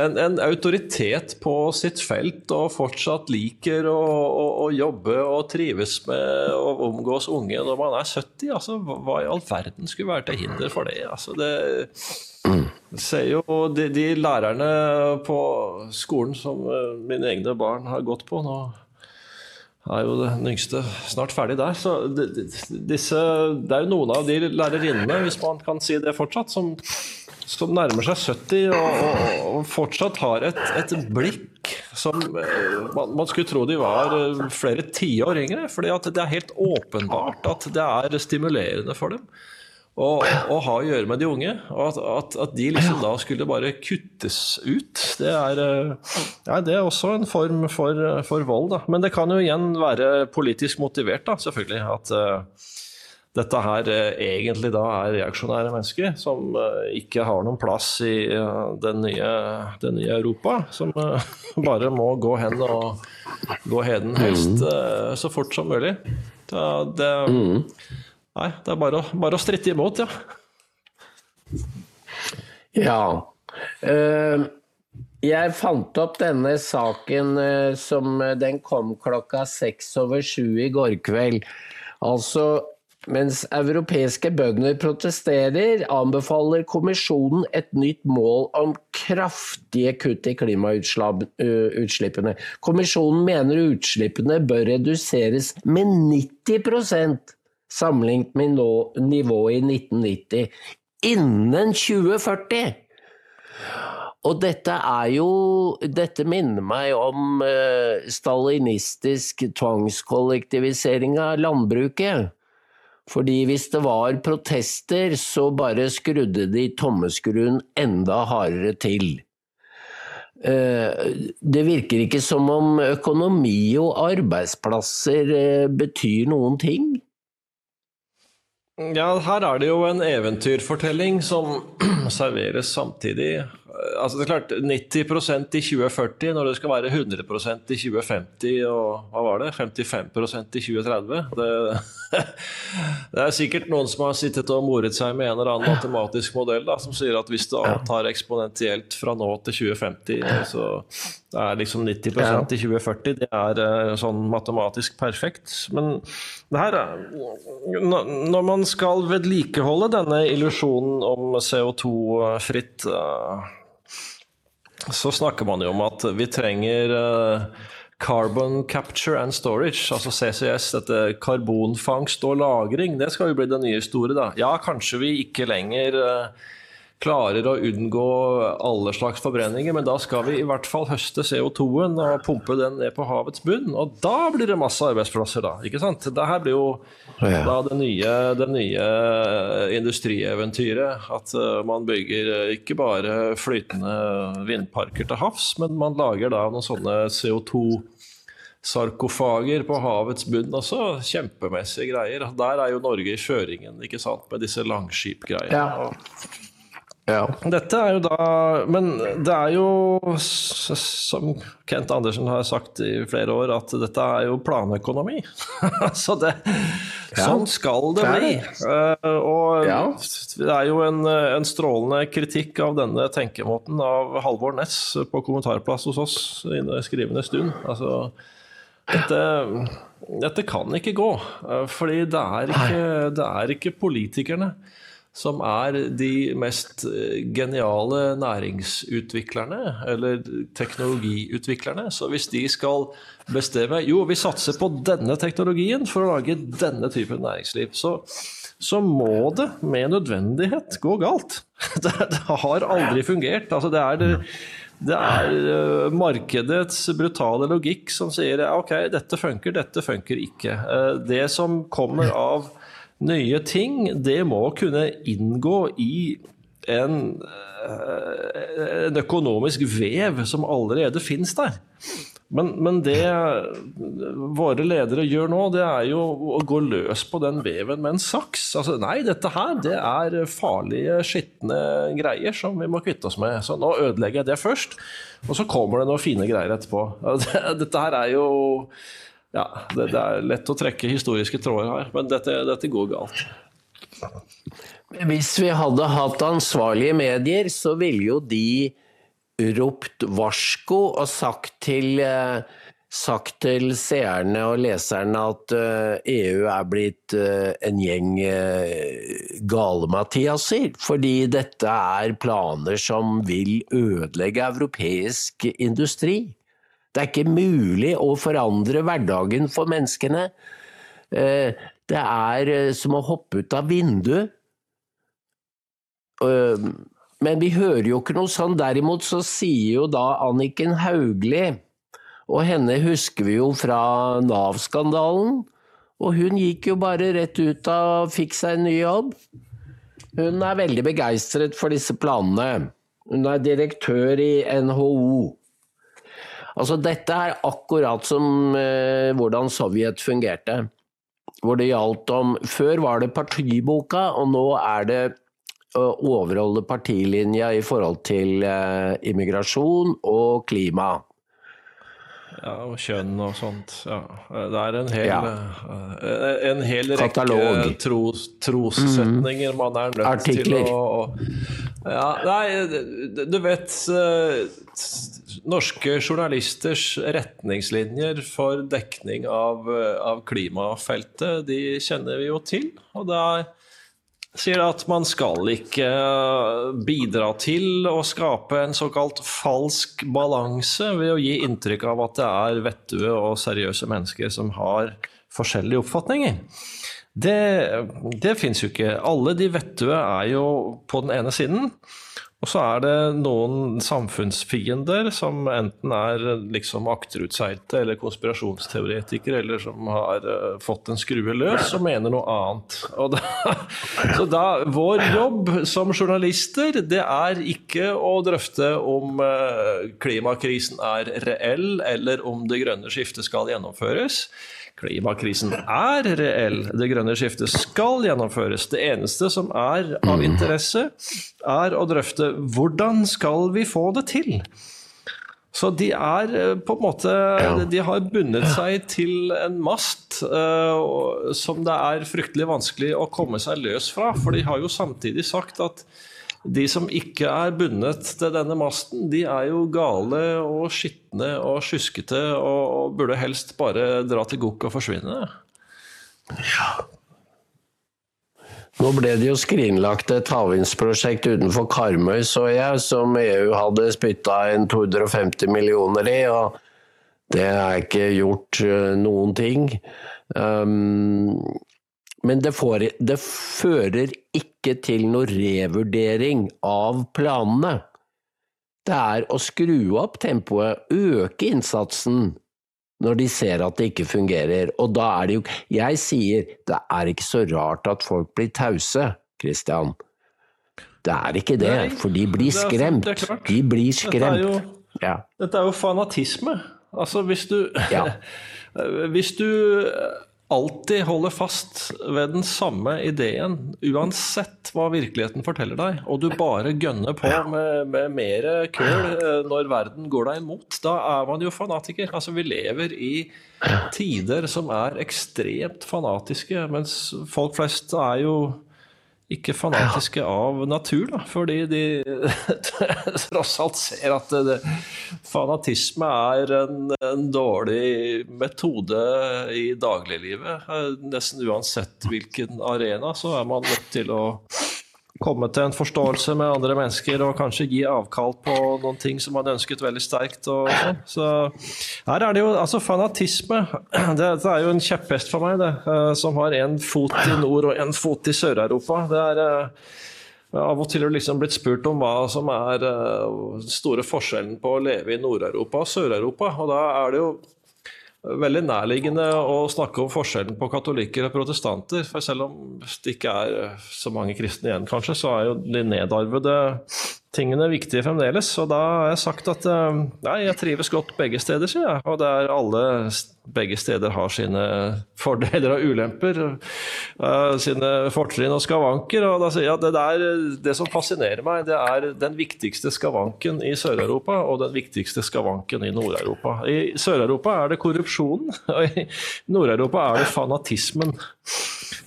en, en, autoritet på sitt felt og fortsatt liker å, å, å, jobbe og trives med å omgås unge når man er 70, altså, hva i all verden skulle være til hinder for det? Altså, det ser jo de, de, lærerne på skolen som eh, mine egne barn har gått på nå er jo den yngste snart ferdig der. Så disse, det er jo noen av de lærerinnene, hvis man kan si det fortsatt, som, som nærmer seg 70 og, og, og fortsatt har et, et blikk som eh, man, man, skulle tro de var eh, flere tiår yngre. fordi det er helt åpenbart at det er stimulerende for dem å, ha å gjøre med de unge. Og at, at, at, de liksom da skulle bare kuttes ut, det er, eh, ja, det er også en form for, for, vold. Da. Men det kan jo igjen være politisk motivert, da, selvfølgelig. At uh, dette her uh, egentlig da er reaksjonære mennesker som uh, ikke har noen plass i den nye, det nye Europa. Som bare må gå hen og gå heden helst mm. så fort som mulig. Det, det mm. Nei, det er bare bare å stritte imot, ja. Ja. Uh, jeg fant opp denne saken uh, som uh, den kom klokka seks over sju i går kveld. Altså, mens europeiske bønder protesterer, anbefaler kommisjonen et nytt mål om kraftige kutt i klimautslippene. Kommisjonen mener utslippene bør reduseres med 90 sammenlignet med nivået i 1990 innen 2040! Og dette er jo Dette minner meg om uh, stalinistisk tvangskollektivisering av landbruket. Fordi hvis det var protester, så bare skrudde de tommeskruen enda hardere til. Uh, det virker ikke som om økonomi og arbeidsplasser uh, betyr noen ting. Ja, her er det jo en eventyrfortelling som serveres samtidig. Altså det er klart, 90% i 2040 når det skal være 100% i 2050 og hva var det, 55% i 2030. Det, det, er sikkert noen som har sittet og moret seg med en eller annen matematisk modell da, som sier at hvis du avtar eksponentielt fra nå til 2050, så er liksom 90% i 2040. Det er eh, sånn matematisk perfekt. Men det her Når man skal vedlikeholde denne illusjonen om CO2-fritt så snakker man jo om at vi trenger uh, Carbon Capture and Storage, altså CCS, dette karbonfangst og -lagring. Det skal jo bli det nye store, da. Ja, kanskje vi ikke lenger uh, klarer å unngå alle slags forbrenninger, men da skal vi i hvert fall høste CO2-en og pumpe den ned på havets bunn. Og da blir det masse arbeidsplasser, da. ikke sant? Dette blir jo ja. da det nye, det nye industrieventyret. At uh, man bygger ikke bare flytende vindparker til havs, men man lager da noen sånne CO2 sarkofager på havets bunn også. Kjempemessige greier. Der er jo Norge i kjøringen ikke sant, med disse langskipgreiene. Ja. Ja. Dette er jo da Men det er jo, som Kent Andersen har sagt i flere år, at dette er jo planøkonomi. Så det, ja. sånn skal det bli. Uh, og ja. det er jo en, en, strålende kritikk av denne tenkemåten av Halvor Næss på kommentarplass hos oss i skrivende stund. Altså, dette, dette kan ikke gå. eh, Fordi det er ikke, det er ikke politikerne som er de mest eh, geniale næringsutviklerne, eller teknologiutviklerne. Så hvis de skal bestemme Jo, vi satser på denne teknologien for å lage denne typen næringsliv, så, så må det med nødvendighet gå galt. Det, det har aldri fungert. Altså, det er det det er uh, markedets brutale logikk som sier ok, dette funker, dette funker ikke. Uh, det som kommer av nye ting, det må kunne inngå i en, uh, en økonomisk vev som allerede finnes der. Men, men, det våre ledere gjør nå, det er jo å gå løs på den veven med en saks. Altså, nei, dette her det er farlige, skitne greier som vi må kvitte oss med. Så nå ødelegger jeg det først, og så kommer det noen fine greier etterpå. Dette her er jo Ja, det, det er lett å trekke historiske tråder her, men dette, dette går galt. Hvis vi hadde hatt ansvarlige medier, så ville jo de ropt varsko og sagt til, sagt til seerne og leserne at EU er blitt en gjeng gale-Mathiaser. Fordi dette er planer som vil ødelegge europeisk industri. Det er ikke mulig å forandre hverdagen for menneskene. Det er som å hoppe ut av vinduet. Men vi hører jo ikke noe sånn. Derimot så sier jo da Anniken Hauglie, og henne husker vi jo fra Nav-skandalen, og hun gikk jo bare rett ut og fikk seg en ny jobb. Hun er veldig begeistret for disse planene. Hun er direktør i NHO. Altså dette er akkurat som eh, hvordan Sovjet fungerte. Hvor det gjaldt om Før var det partiboka, og nå er det å overholde partilinja i forhold til eh, immigrasjon og klima. Ja, og kjønn og sånt. Ja. Det er en hel, Ja. eh, en hel rekke Katalog. tros, trossetninger man er nødt Artikler. til å, å Ja, nei, du- du vet eh, Norske journalisters retningslinjer for dekning av, eh, av klimafeltet, de kjenner vi jo til. Og det er sier at man skal ikke bidra til å skape en såkalt falsk balanse ved å gi inntrykk av at det er vettue og seriøse mennesker som har forskjellige oppfatninger. Det, det fins jo ikke. Alle de vettue er jo på den ene siden. Og så er det noen samfunnsfiender som enten er liksom akterutseilte eller konspirasjonsteoretikere, eller som har eh, fått en skrue løs og mener noe annet. Da, så da, vår jobb som journalister, det er ikke å drøfte om eh, klimakrisen er reell, eller om det grønne skiftet skal gjennomføres. Klimakrisen er reell. Det grønne skiftet skal gjennomføres. Det eneste som er av interesse, er å drøfte hvordan skal vi få det til. Så de er eh, på en måte De har bundet seg til en mast uh, som det er fryktelig vanskelig å komme seg løs fra. For de har jo samtidig sagt at de som ikke er bundet til denne masten, de er jo gale og skitne og sjuskete og, og burde helst bare dra til gokk og forsvinne. Ja. Nå ble det jo skrinlagt et havvindsprosjekt utenfor Karmøy, så jeg, som EU hadde spytta inn 250 millioner i, og det er ikke gjort eh, noen ting. Um, men det, får, det fører ikke til noe revurdering av planene. Det er å skru opp tempoet, øke innsatsen når de ser at det ikke fungerer. Og da er det jo Jeg sier det er ikke så rart at folk blir tause, Christian. Det er ikke det, Nei, for de blir skremt. det er. De blir Dette er skremt. jo, Ja. dette er jo fanatisme. Altså hvis du Ja. Hvis du alltid holder fast ved den samme ideen, uansett hva virkeligheten forteller deg, og du bare gønner på med, med mer køl eh, når verden går deg imot, da er man jo fanatiker. Altså, vi lever i tider som er ekstremt fanatiske, mens folk flest er jo ikke fanatiske av natur, da, fordi de tross alt ser at det, fanatisme er en, en, dårlig metode i dagliglivet. Nesten uansett hvilken arena, så er man nødt til å komme til en forståelse med andre mennesker og kanskje gi avkall på noen ting som man ønsket veldig sterkt. Og sånn. Så her er det jo altså fanatisme. Det, er jo en kjepphest for meg, det. Eh, som har en fot i nord og en fot i Sør-Europa. Det er eh, av og til har liksom blitt spurt om hva som er den uh, store forskjellen på å leve i Nord-Europa og Sør-Europa. Og da er det jo veldig nærliggende å snakke om forskjellen på katolikker og protestanter. For selv om det ikke er så mange kristne igjen, kanskje, så er jo de nedarvede tingene viktige fremdeles. Og da har jeg sagt at eh, nei, jeg trives godt begge steder, sier jeg. Og det er alle begge steder har sine fordeler og ulemper, uh, sine fortrinn og skavanker. Og da sier jeg at det, der, det som fascinerer meg, det er den viktigste skavanken i Sør-Europa og den viktigste skavanken i Nord-Europa. I Sør-Europa er det korrupsjonen, og i Nord-Europa er det fanatismen.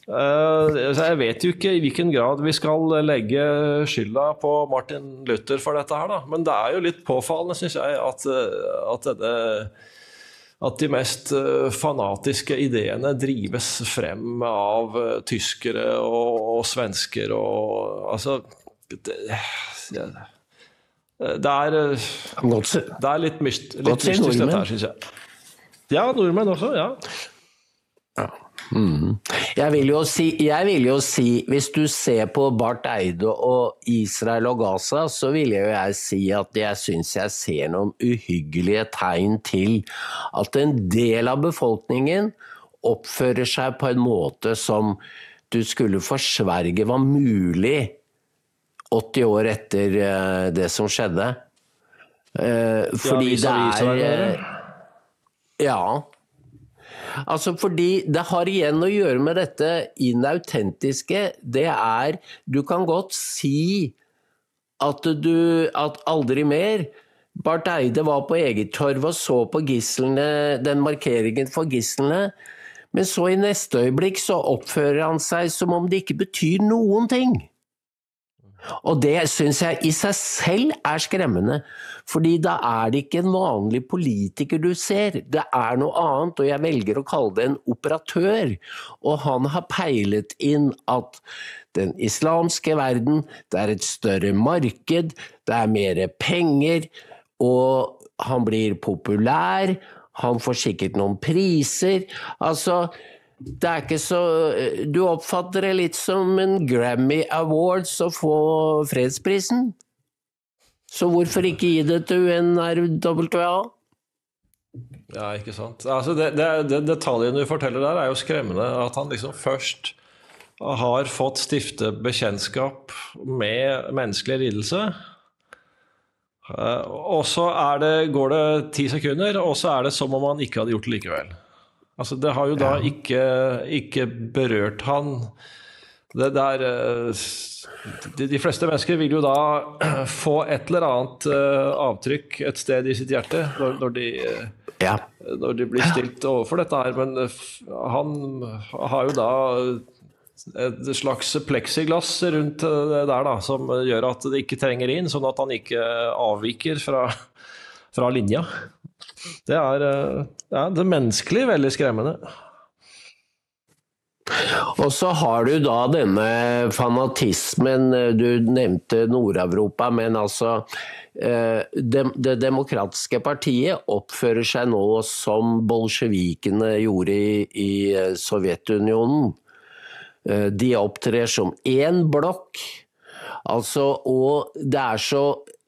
Uh, jeg vet jo ikke i hvilken grad vi skal legge skylda på Martin Luther for dette her, da. Men det er jo litt påfallende, syns jeg, at, at, denne, at, de mest uh, fanatiske ideene drives frem av tyskere og, og, svensker og Altså det, det er, det er litt, myst, litt mystisk, dette her, syns jeg. Ja, nordmenn også. ja. Mm. Jeg, vil si, jeg, vil jo si, hvis du ser på Barth Eide og Israel og Gaza, så vil jo jeg si at jeg syns jeg ser noen uhyggelige tegn til at en del av befolkningen oppfører seg på en måte som du skulle forsverge var mulig 80 år etter eh, det som skjedde. Eh, fordi det er Ja. Altså fordi det har igjen å gjøre med dette inautentiske. Det er Du kan godt si at du At aldri mer. Barth Eide var på eget torv og så på gislene, den markeringen for gislene. Men så i neste øyeblikk så oppfører han seg som om det ikke betyr noen ting. Og det syns jeg i seg selv er skremmende, fordi da er det ikke en vanlig politiker du ser, det er noe annet, og jeg velger å kalle det en operatør. Og han har peilet inn at den islamske verden, det er et større marked, det er mer penger, og han blir populær, han får sikkert noen priser. Altså, det er ikke så Du oppfatter det litt som en Grammy Awards å få fredsprisen? Så hvorfor ikke gi det til UNRWA? Ja, ikke sant. Altså det, det, det, detaljen du forteller der, er jo skremmende. At han liksom først har fått stifte bekjentskap med menneskelig lidelse. Eh, og så det, går det ti sekunder, og så er det som om han ikke hadde gjort det likevel. Altså, det har jo da ikke, ikke berørt han. Det der eh, de, de, fleste mennesker vil jo da få et eller annet uh, avtrykk et sted i sitt hjerte når, når, de, ja. når de, blir stilt overfor dette her. Men han har jo da et slags pleksiglass rundt det der da, som gjør at det ikke trenger inn, sånn at han ikke avviker fra, fra linja. Det er uh, ja, det menneskelige veldig skremmende. Og så har du da denne fanatismen Du nevnte Nord-Europa, men altså eh, Det demokratiske partiet oppfører seg nå som bolsjevikene gjorde i, i eh, Sovjetunionen. Eh, de opptrer som én blokk. Altså, og det er så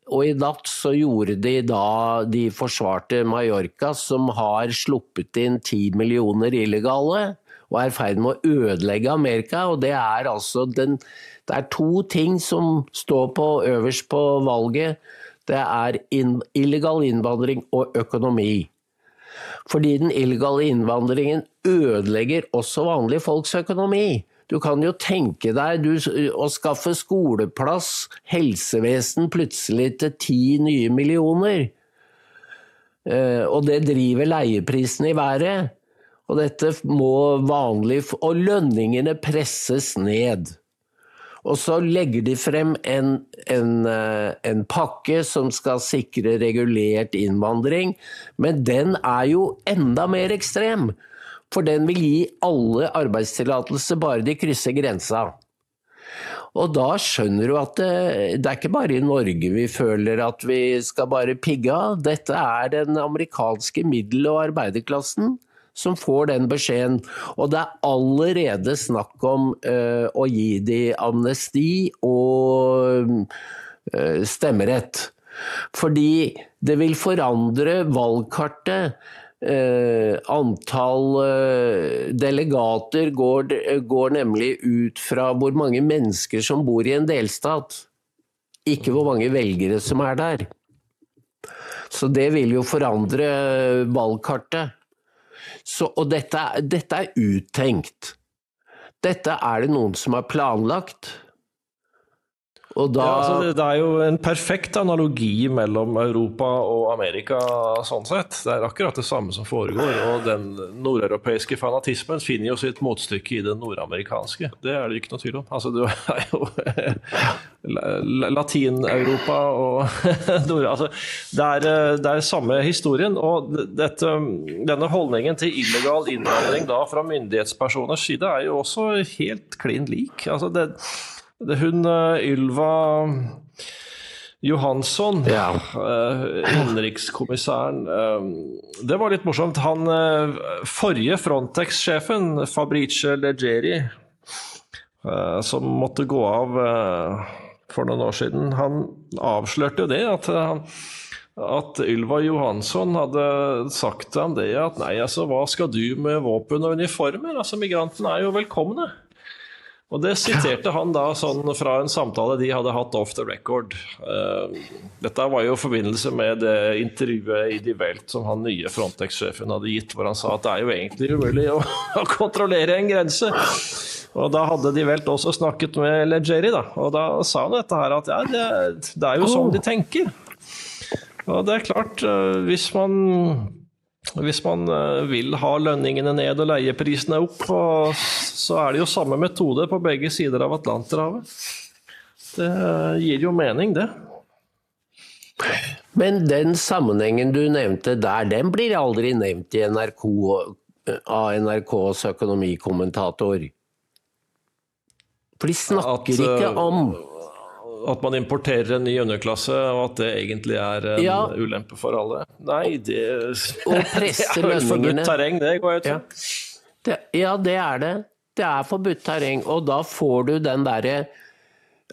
og i natt så gjorde de da De forsvarte Mallorca, som har sluppet inn ti millioner illegale og er i ferd med å ødelegge Amerika. Og det er altså den Det er to ting som står på øverst på valget. Det er in, illegal innvandring og økonomi. Fordi den illegale innvandringen ødelegger også vanlige folks økonomi. Du kan jo tenke deg du, å skaffe skoleplass, helsevesen, plutselig til ti nye millioner. Og det driver leieprisene i været. Og dette må vanlig Og lønningene presses ned. Og så legger de frem en, en, en, pakke som skal sikre regulert innvandring, men den er jo enda mer ekstrem. For den vil gi alle arbeidstillatelse bare de krysser grensa. Og da skjønner du at det, det, er ikke bare i Norge vi føler at vi skal bare pigge av. Dette er den amerikanske middel- og arbeiderklassen som får den beskjeden. Og det er allerede snakk om uh, å gi de amnesti og uh, stemmerett. Fordi det vil forandre valgkartet. Uh, antall delegater går, går nemlig ut fra hvor mange mennesker som bor i en delstat, ikke hvor mange velgere som er der. Så det vil jo forandre valgkartet. Så, og dette, dette er uttenkt. Dette er det noen som har planlagt. Da... Ja, altså det, det, er jo en perfekt analogi mellom Europa og Amerika sånn sett. Det er akkurat det samme som foregår. Og den nordeuropeiske fanatismen finner jo sitt motstykke i den nordamerikanske. Det er det ikke noe tvil om. Altså, du er jo Latin-Europa og nord... Altså, det, er, det er samme historien. Og dette, denne holdningen til illegal innvandring da fra myndighetspersoners side er jo også helt klin lik. Altså, det det hun eh, Ylva Johansson, ja. uh, innenrikskommissæren uh, Det var litt morsomt. Han forrige Frontex-sjefen, Fabrice Leggeri, som måtte gå av for noen år siden, han avslørte jo det. at at Ylva Johansson hadde sagt til ham det at nei, altså hva skal du med våpen og uniformer? Altså Migrantene er jo velkomne. Og det siterte han da sånn fra en samtale de hadde hatt off the record. Uh, dette var jo i forbindelse med det intervjuet i Die Welt som han nye Frontex-sjefen hadde gitt, hvor han sa at det er jo egentlig umulig å, å kontrollere en grense. Og da hadde Die Welt også snakket med Legeri, da. Og da sa han dette her at ja, det, det er jo sånn de tenker. Og det er klart, uh, hvis man hvis man eh, vil ha lønningene ned og leieprisene opp, så er det jo samme metode på begge sider av Atlanterhavet. Det gir jo mening, det. Men den sammenhengen du nevnte der, den blir aldri nevnt i NRK, av NRKs økonomikommentator. For de snakker At, ikke eh, om at man importerer en ny underklasse, og at det egentlig er en ja. ulempe for alle. Nei, det, det er forbudt terreng, det går jeg ut fra. Ja. det er det. Det er forbudt terreng, og da får du den derre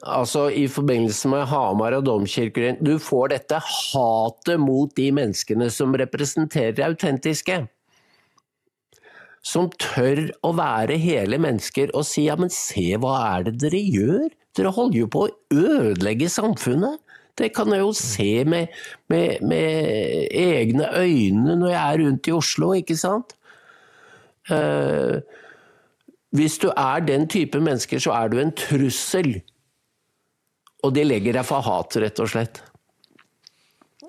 Altså I forbindelse med Hamar og domkirker Du får dette hatet mot de menneskene som representerer autentiske. Som tør å være hele mennesker og si ja, men se hva er det dere gjør? Dere holder jo på å ødelegge samfunnet. Det kan jeg jo se med, med, med egne øyne når jeg er rundt i Oslo, ikke sant? Uh, hvis du er den type mennesker, så er du en trussel. Og det legger deg for hat, rett og slett.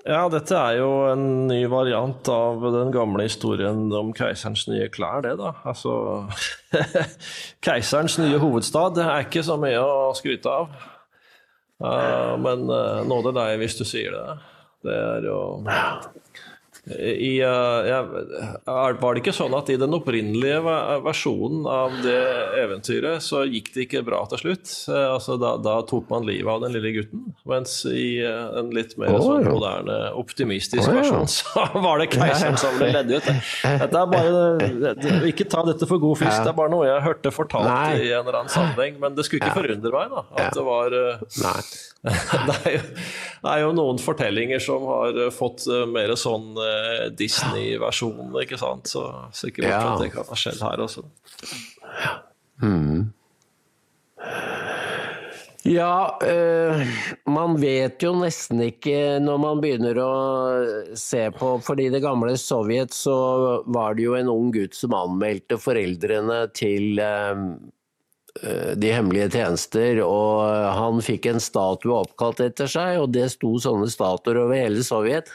Ja, dette er jo en ny variant av den gamle historien om keiserens nye klær, det, da. Altså Keiserens nye hovedstad det er ikke så mye å skryte av. Uh, men uh, nåde deg hvis du sier det. Det er jo i, uh, ja, var det ikke sånn at i den opprinnelige versjonen av det eventyret, så gikk det ikke bra til slutt? Uh, altså da, da, tok man livet av den lille gutten. Mens i uh, en litt mer oh, sånn moderne, optimistisk oh, versjon, så var det keiseren som ble ledd ut. Dette er bare, ikke ta dette for god fisk, det er bare noe jeg hørte fortalt Nei. i en eller annen sammenheng. Men det skulle ikke forundre meg da, at det var det, er jo, det er jo noen fortellinger som har fått mer sånn Disney-versjon, ikke sant. Så sikkert ja. at det kan ha skjedd her også. Mm. Ja, øh, man vet jo nesten ikke når man begynner å se på fordi det gamle Sovjet så var det jo en ung gutt som anmeldte foreldrene til øh, de hemmelige tjenester, og han fikk en statue oppkalt etter seg, og det sto sånne statuer over hele Sovjet.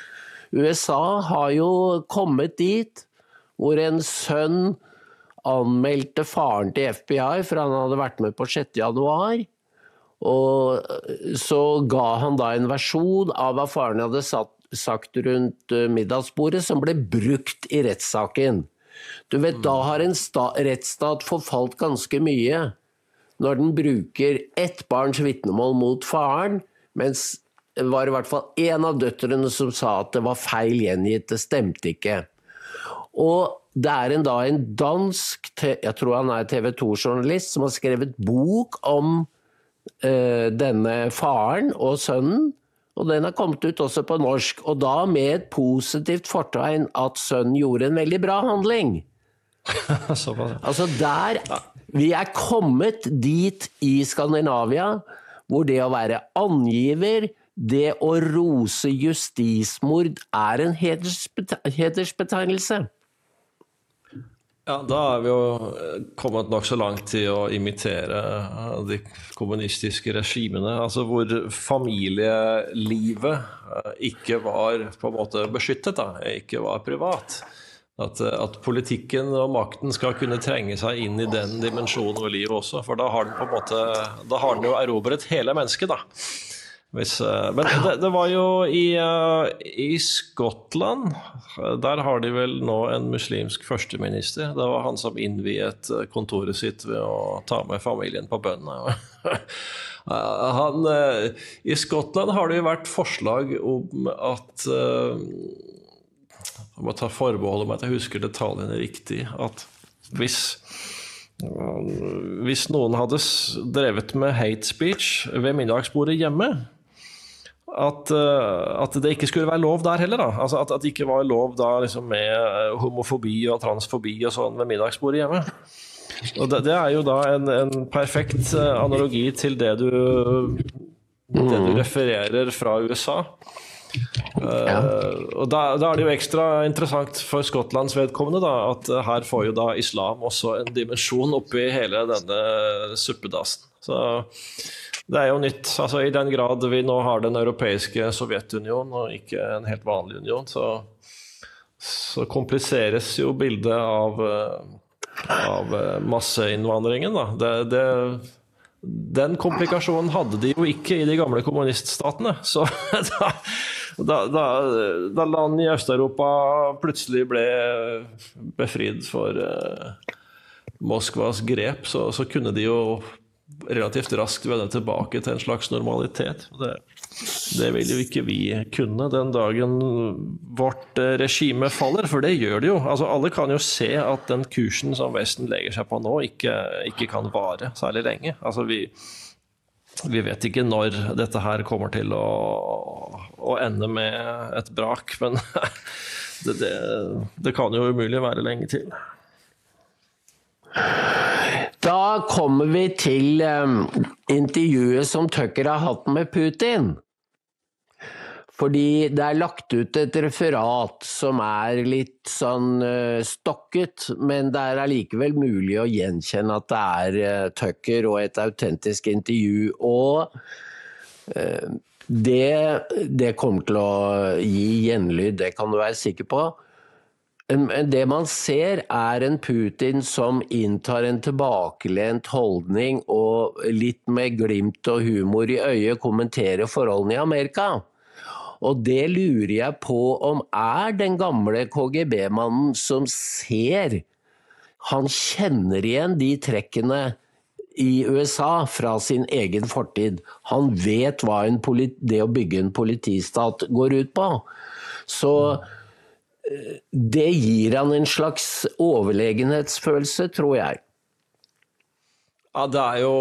USA har jo kommet dit hvor en sønn anmeldte faren til FBI, for han hadde vært med på 6. januar. Og så ga han da en versjon av hva faren hadde sagt rundt eh, middagsbordet, som ble brukt i rettssaken. Du vet, da har en sta, rettsstat forfalt ganske mye. Når den bruker ett barns vitnemål mot faren, mens det var i hvert fall én av døtrene som sa at det var feil gjengitt, det stemte ikke. Og det er en, da en dansk, jeg tror han er TV 2-journalist, som har skrevet bok om eh, denne faren og sønnen. Og den har kommet ut også på norsk, og da med et positivt fortegn at sønnen gjorde en veldig bra handling. altså der Vi er kommet dit i Skandinavia hvor det å være angiver, det å rose justismord, er en hedersbetegnelse. Ja, da er vi jo eh, kommet nokså langt i å imitere eh, de kommunistiske regimene. Altså hvor familielivet eh, ikke var på en måte beskyttet, da, ikke var privat. At, at, politikken og makten skal kunne trenge seg inn i den dimensjonen ved livet også. For da har den på en måte, da har den jo erobret hele mennesket, da. Hvis, eh, men det, det, var jo i, uh, i, Skottland Der har de vel nå en muslimsk førsteminister. Det var han som innviet eh, kontoret sitt ved å ta med familien på bøndene. I Skottland har det jo vært forslag om at Jeg må ta forbehold om at jeg husker detaljene riktig. At hvis hvis noen hadde drevet med hate speech ved middagsbordet hjemme, at, uh, at, det ikke skulle være lov der heller. da altså At, at det ikke var lov da liksom med eh, homofobi og transfobi og sånn ved middagsbordet hjemme. Og det, det, er jo da en, en perfekt uh, analogi til det du, det du mm. refererer fra USA. Uh, og da, da, er det jo ekstra interessant for Skottlands vedkommende da, at her får jo da islam også en dimensjon oppi hele denne suppedassen. Så det er jo nytt. altså I den grad vi nå har Den europeiske Sovjetunionen og ikke en helt vanlig union, så, så kompliseres jo bildet av, eh, av eh, masseinnvandringen. Da. Det, det, den komplikasjonen hadde de jo ikke i de gamle kommuniststatene. Så da, da, da, land i Øst-Europa plutselig ble befridd for eh, Moskvas grep, så, så, kunne de jo relativt raskt vende tilbake til en slags normalitet. Det, det vil jo ikke vi kunne den dagen vårt eh, regime faller, for det gjør det jo. Altså, alle kan jo se at den kursen som Vesten legger seg på nå, ikke, ikke kan vare særlig lenge. Altså, vi, vi, vet ikke når dette her kommer til å, å ende med et brak, men det, det, det kan jo umulig være lenge til. Da kommer vi til um, intervjuet som Tucker har hatt med Putin. Fordi det er lagt ut et referat som er litt sånn uh, stokket, men det er allikevel mulig å gjenkjenne at det er uh, Tucker og et autentisk intervju. Og uh, det, det kommer til å gi gjenlyd, det kan du være sikker på. Det man ser, er en Putin som inntar en tilbakelent holdning og litt med glimt og humor i øyet kommenterer forholdene i Amerika. Og det lurer jeg på om er den gamle KGB-mannen som ser Han kjenner igjen de trekkene i USA fra sin egen fortid. Han vet hva det å bygge en politistat går ut på. Så det gir han en slags overlegenhetsfølelse, tror jeg. Ja, Det er jo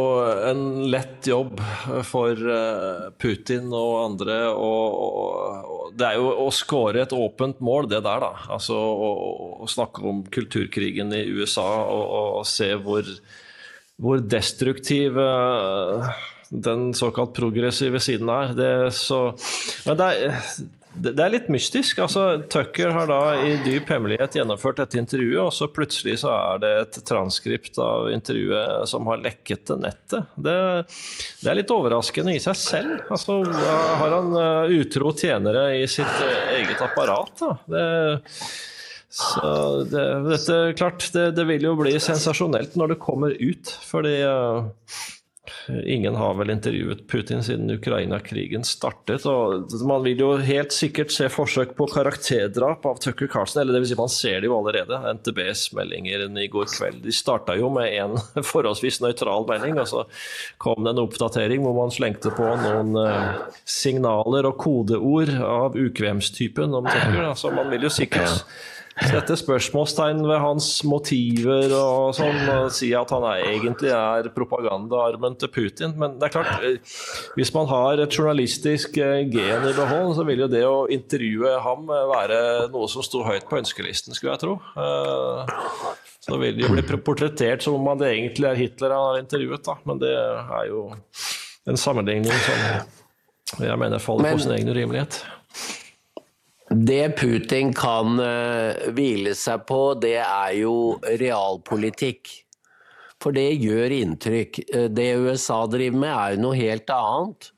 en lett jobb for eh, Putin og andre. Og, og det er jo å skåre et åpent mål, det der. da. Altså Å, å snakke om kulturkrigen i USA og, og se hvor, hvor destruktiv eh, den såkalt progressive siden er. Det, så, men det er, det er litt mystisk. altså Tucker har da i dyp hemmelighet gjennomført dette intervjuet, og så plutselig så er det et transkript av intervjuet som har lekket til nettet. Det, det, er litt overraskende i seg selv. Altså, Har han uh, utro tjenere i sitt uh, eget apparat? da? Det, så det, dette, klart, det, det, vil jo bli sensasjonelt når det kommer ut, fordi uh, Ingen har vel intervjuet Putin siden Ukraina-krigen startet. og Man vil jo helt sikkert se forsøk på karakterdrap av Tucker Carlson. eller det vil si Man ser det jo allerede. NTBs meldinger i går kveld de starta jo med en forholdsvis nøytral melding. og Så kom det en oppdatering hvor man slengte på noen uh, signaler og kodeord av ukvemstypen om Tucker. Altså, man vil jo sikkert sette spørsmålstegn ved hans motiver og sånn, og si at han er, egentlig er propagandaarmen til Putin. Men det er klart, eh, hvis man har et journalistisk eh, gen i behold, så vil jo det å intervjue ham eh, være noe som sto høyt på ønskelisten, skulle jeg tro. Så vil det jo bli portrettert som om det egentlig er Hitler han har intervjuet, da. Men det er jo en sammenligning som jeg mener faller på sin egen urimelighet. Det Putin kan uh, hvile seg på, det er jo realpolitikk. For det gjør inntrykk. Uh, det USA driver med, er jo noe helt annet.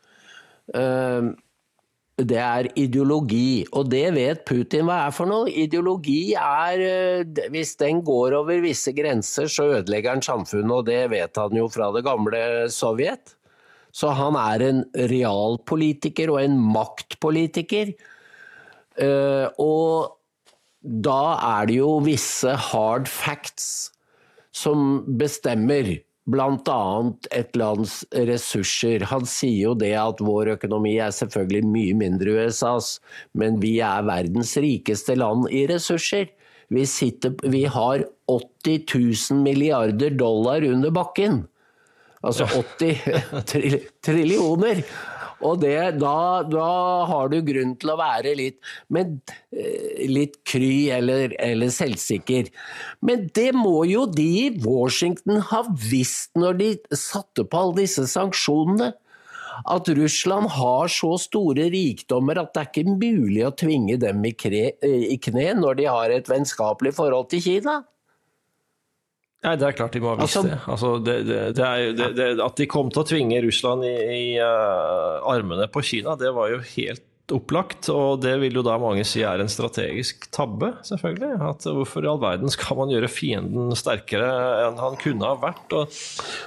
Uh, det er ideologi, og det vet Putin hva er for noe. Ideologi er Hvis den går over visse grenser, så ødelegger den samfunnet, og det vet han jo fra det gamle Sovjet. Så han er en realpolitiker og en maktpolitiker. Eh, og da er det jo visse hard facts som bestemmer bl.a. et lands ressurser. Han sier jo det at vår økonomi er selvfølgelig mye mindre USAs, men vi er verdens rikeste land i ressurser. Vi, sitter, vi har 80 000 milliarder dollar under bakken. Altså 80 trillioner. Og det, da, da, har du grunn til å være litt, men, eh, litt kry eller, eller, selvsikker. Men det må jo de i Washington ha visst når de satte på alle disse sanksjonene. At Russland har så store rikdommer at det er ikke mulig å tvinge dem i, i kne når de har et vennskapelig forhold til Kina. Nei, Det er klart de må ha visst altså, det. Altså, det, det, det, det, At de kom til å tvinge Russland i, i uh, armene på Kina, det var jo helt opplagt. Og det vil jo da mange si er en strategisk tabbe, selvfølgelig. At Hvorfor i all verden skal man gjøre fienden sterkere enn han kunne ha vært? Og,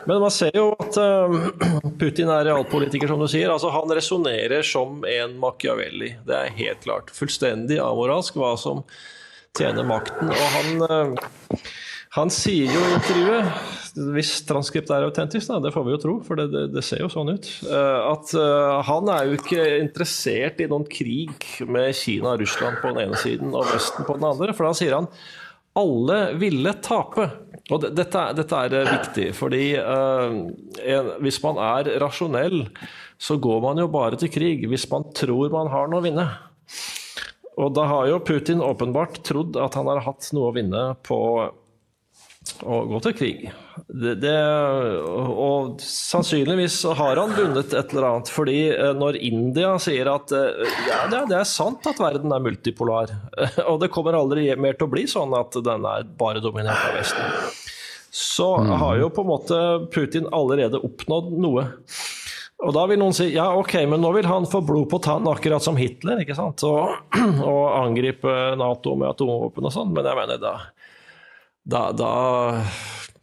men man ser jo at uh, Putin er realpolitiker, som du sier. altså Han resonnerer som en Machiavelli. Det er helt klart. Fullstendig amoralsk hva som tjener makten. Og han uh, han sier jo i intervjuet, hvis transkript er autentisk, da, det får vi jo tro, for det, det, det ser jo sånn ut, eh, at uh, han er jo ikke interessert i noen krig med Kina og Russland på den ene siden og Vesten på den andre. For da sier han alle ville tape. Og dette, dette, er eh, viktig, fordi uh, en, hvis man er rasjonell, så går man jo bare til krig hvis man tror man har noe å vinne. Og da har jo Putin åpenbart trodd at han har hatt noe å vinne på å gå til krig. Det, det, og sannsynligvis har han vunnet et eller annet, fordi eh, når India sier at eh, ja, det er sant at verden er multipolar, og det kommer aldri mer til å bli sånn at den er bare dominert av Vesten, så mm. har jo på en måte Putin allerede oppnådd noe. Og da vil noen si ja, ok, men nå vil han få blod på tann, akkurat som Hitler, ikke sant? Og, og angripe Nato med atomvåpen og sånn, men jeg mener da da, da,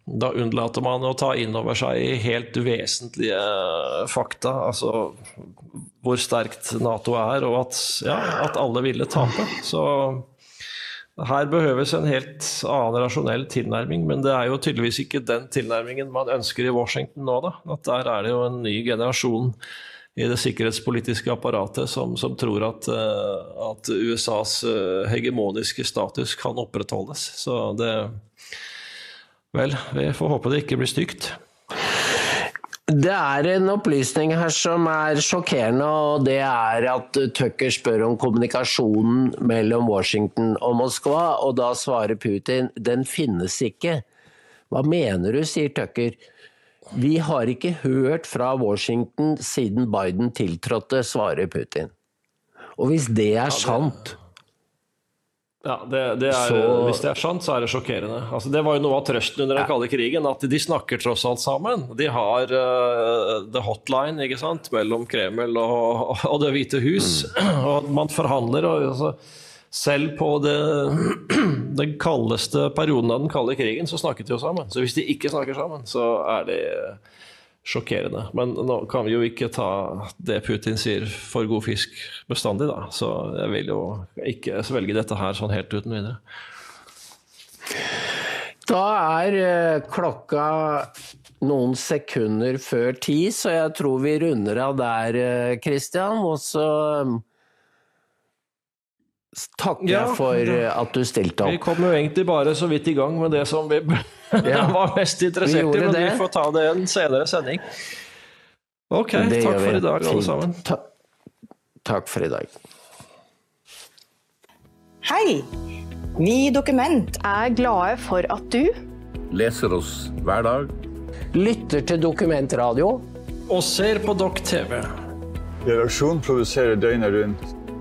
da, unnlater man å ta inn over seg helt vesentlige fakta. Altså hvor sterkt Nato er, og at, ja, at alle ville tape. Så her behøves en helt annen rasjonell tilnærming, men det er jo tydeligvis ikke den tilnærmingen man ønsker i Washington nå. da. At Der er det jo en ny generasjon i det sikkerhetspolitiske apparatet som, som tror at, uh, at, USAs uh, hegemoniske status kan opprettholdes. Så det Vel, vi får håpe det ikke blir stygt. Det er en opplysning her som er sjokkerende, og det er at Tucker spør om kommunikasjonen mellom Washington og Moskva, og da svarer Putin den finnes ikke. Hva mener du, sier Tucker. Vi har ikke hørt fra Washington siden Biden tiltrådte, svarer Putin. Og hvis det er sant, ja, det, det er, så... Hvis det er sant, så er det sjokkerende. Altså, det var jo noe av trøsten under den kalde krigen, at de snakker tross alt sammen. De har uh, the hotline ikke sant, mellom Kreml og, og Det hvite hus, mm. og man forhandler. Og, altså, selv på det, den kaldeste perioden av den kalde krigen så snakket de jo sammen. Så hvis de ikke snakker sammen, så er det sjokkerende. Men nå kan vi jo ikke ta det Putin sier for god fisk bestandig, da. Så jeg vil jo ikke svelge dette her sånn helt uten videre. Da er eh, klokka noen sekunder før ti, så jeg tror vi runder av der, Kristian. Og så takker Ja, jeg for eh, at du stilte Vi opp. kom jo egentlig bare så vidt i gang med det som vi Ja. var mest interessert Vi i, men det. vi får ta det i en senere sending. Ok, Det takk for i dag, alle sammen. Ta takk for i dag. Hei! Vi i Dokument er glade for at du leser oss hver dag. Lytter til Dokumentradio. Og ser på Dokk TV. Redaksjonen produserer døgnet rundt.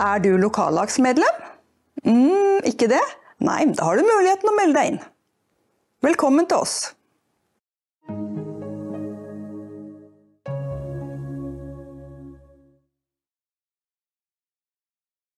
Er du lokallagsmedlem? Mm, ikke det? Nei, da har du muligheten å melde deg inn. Velkommen til oss.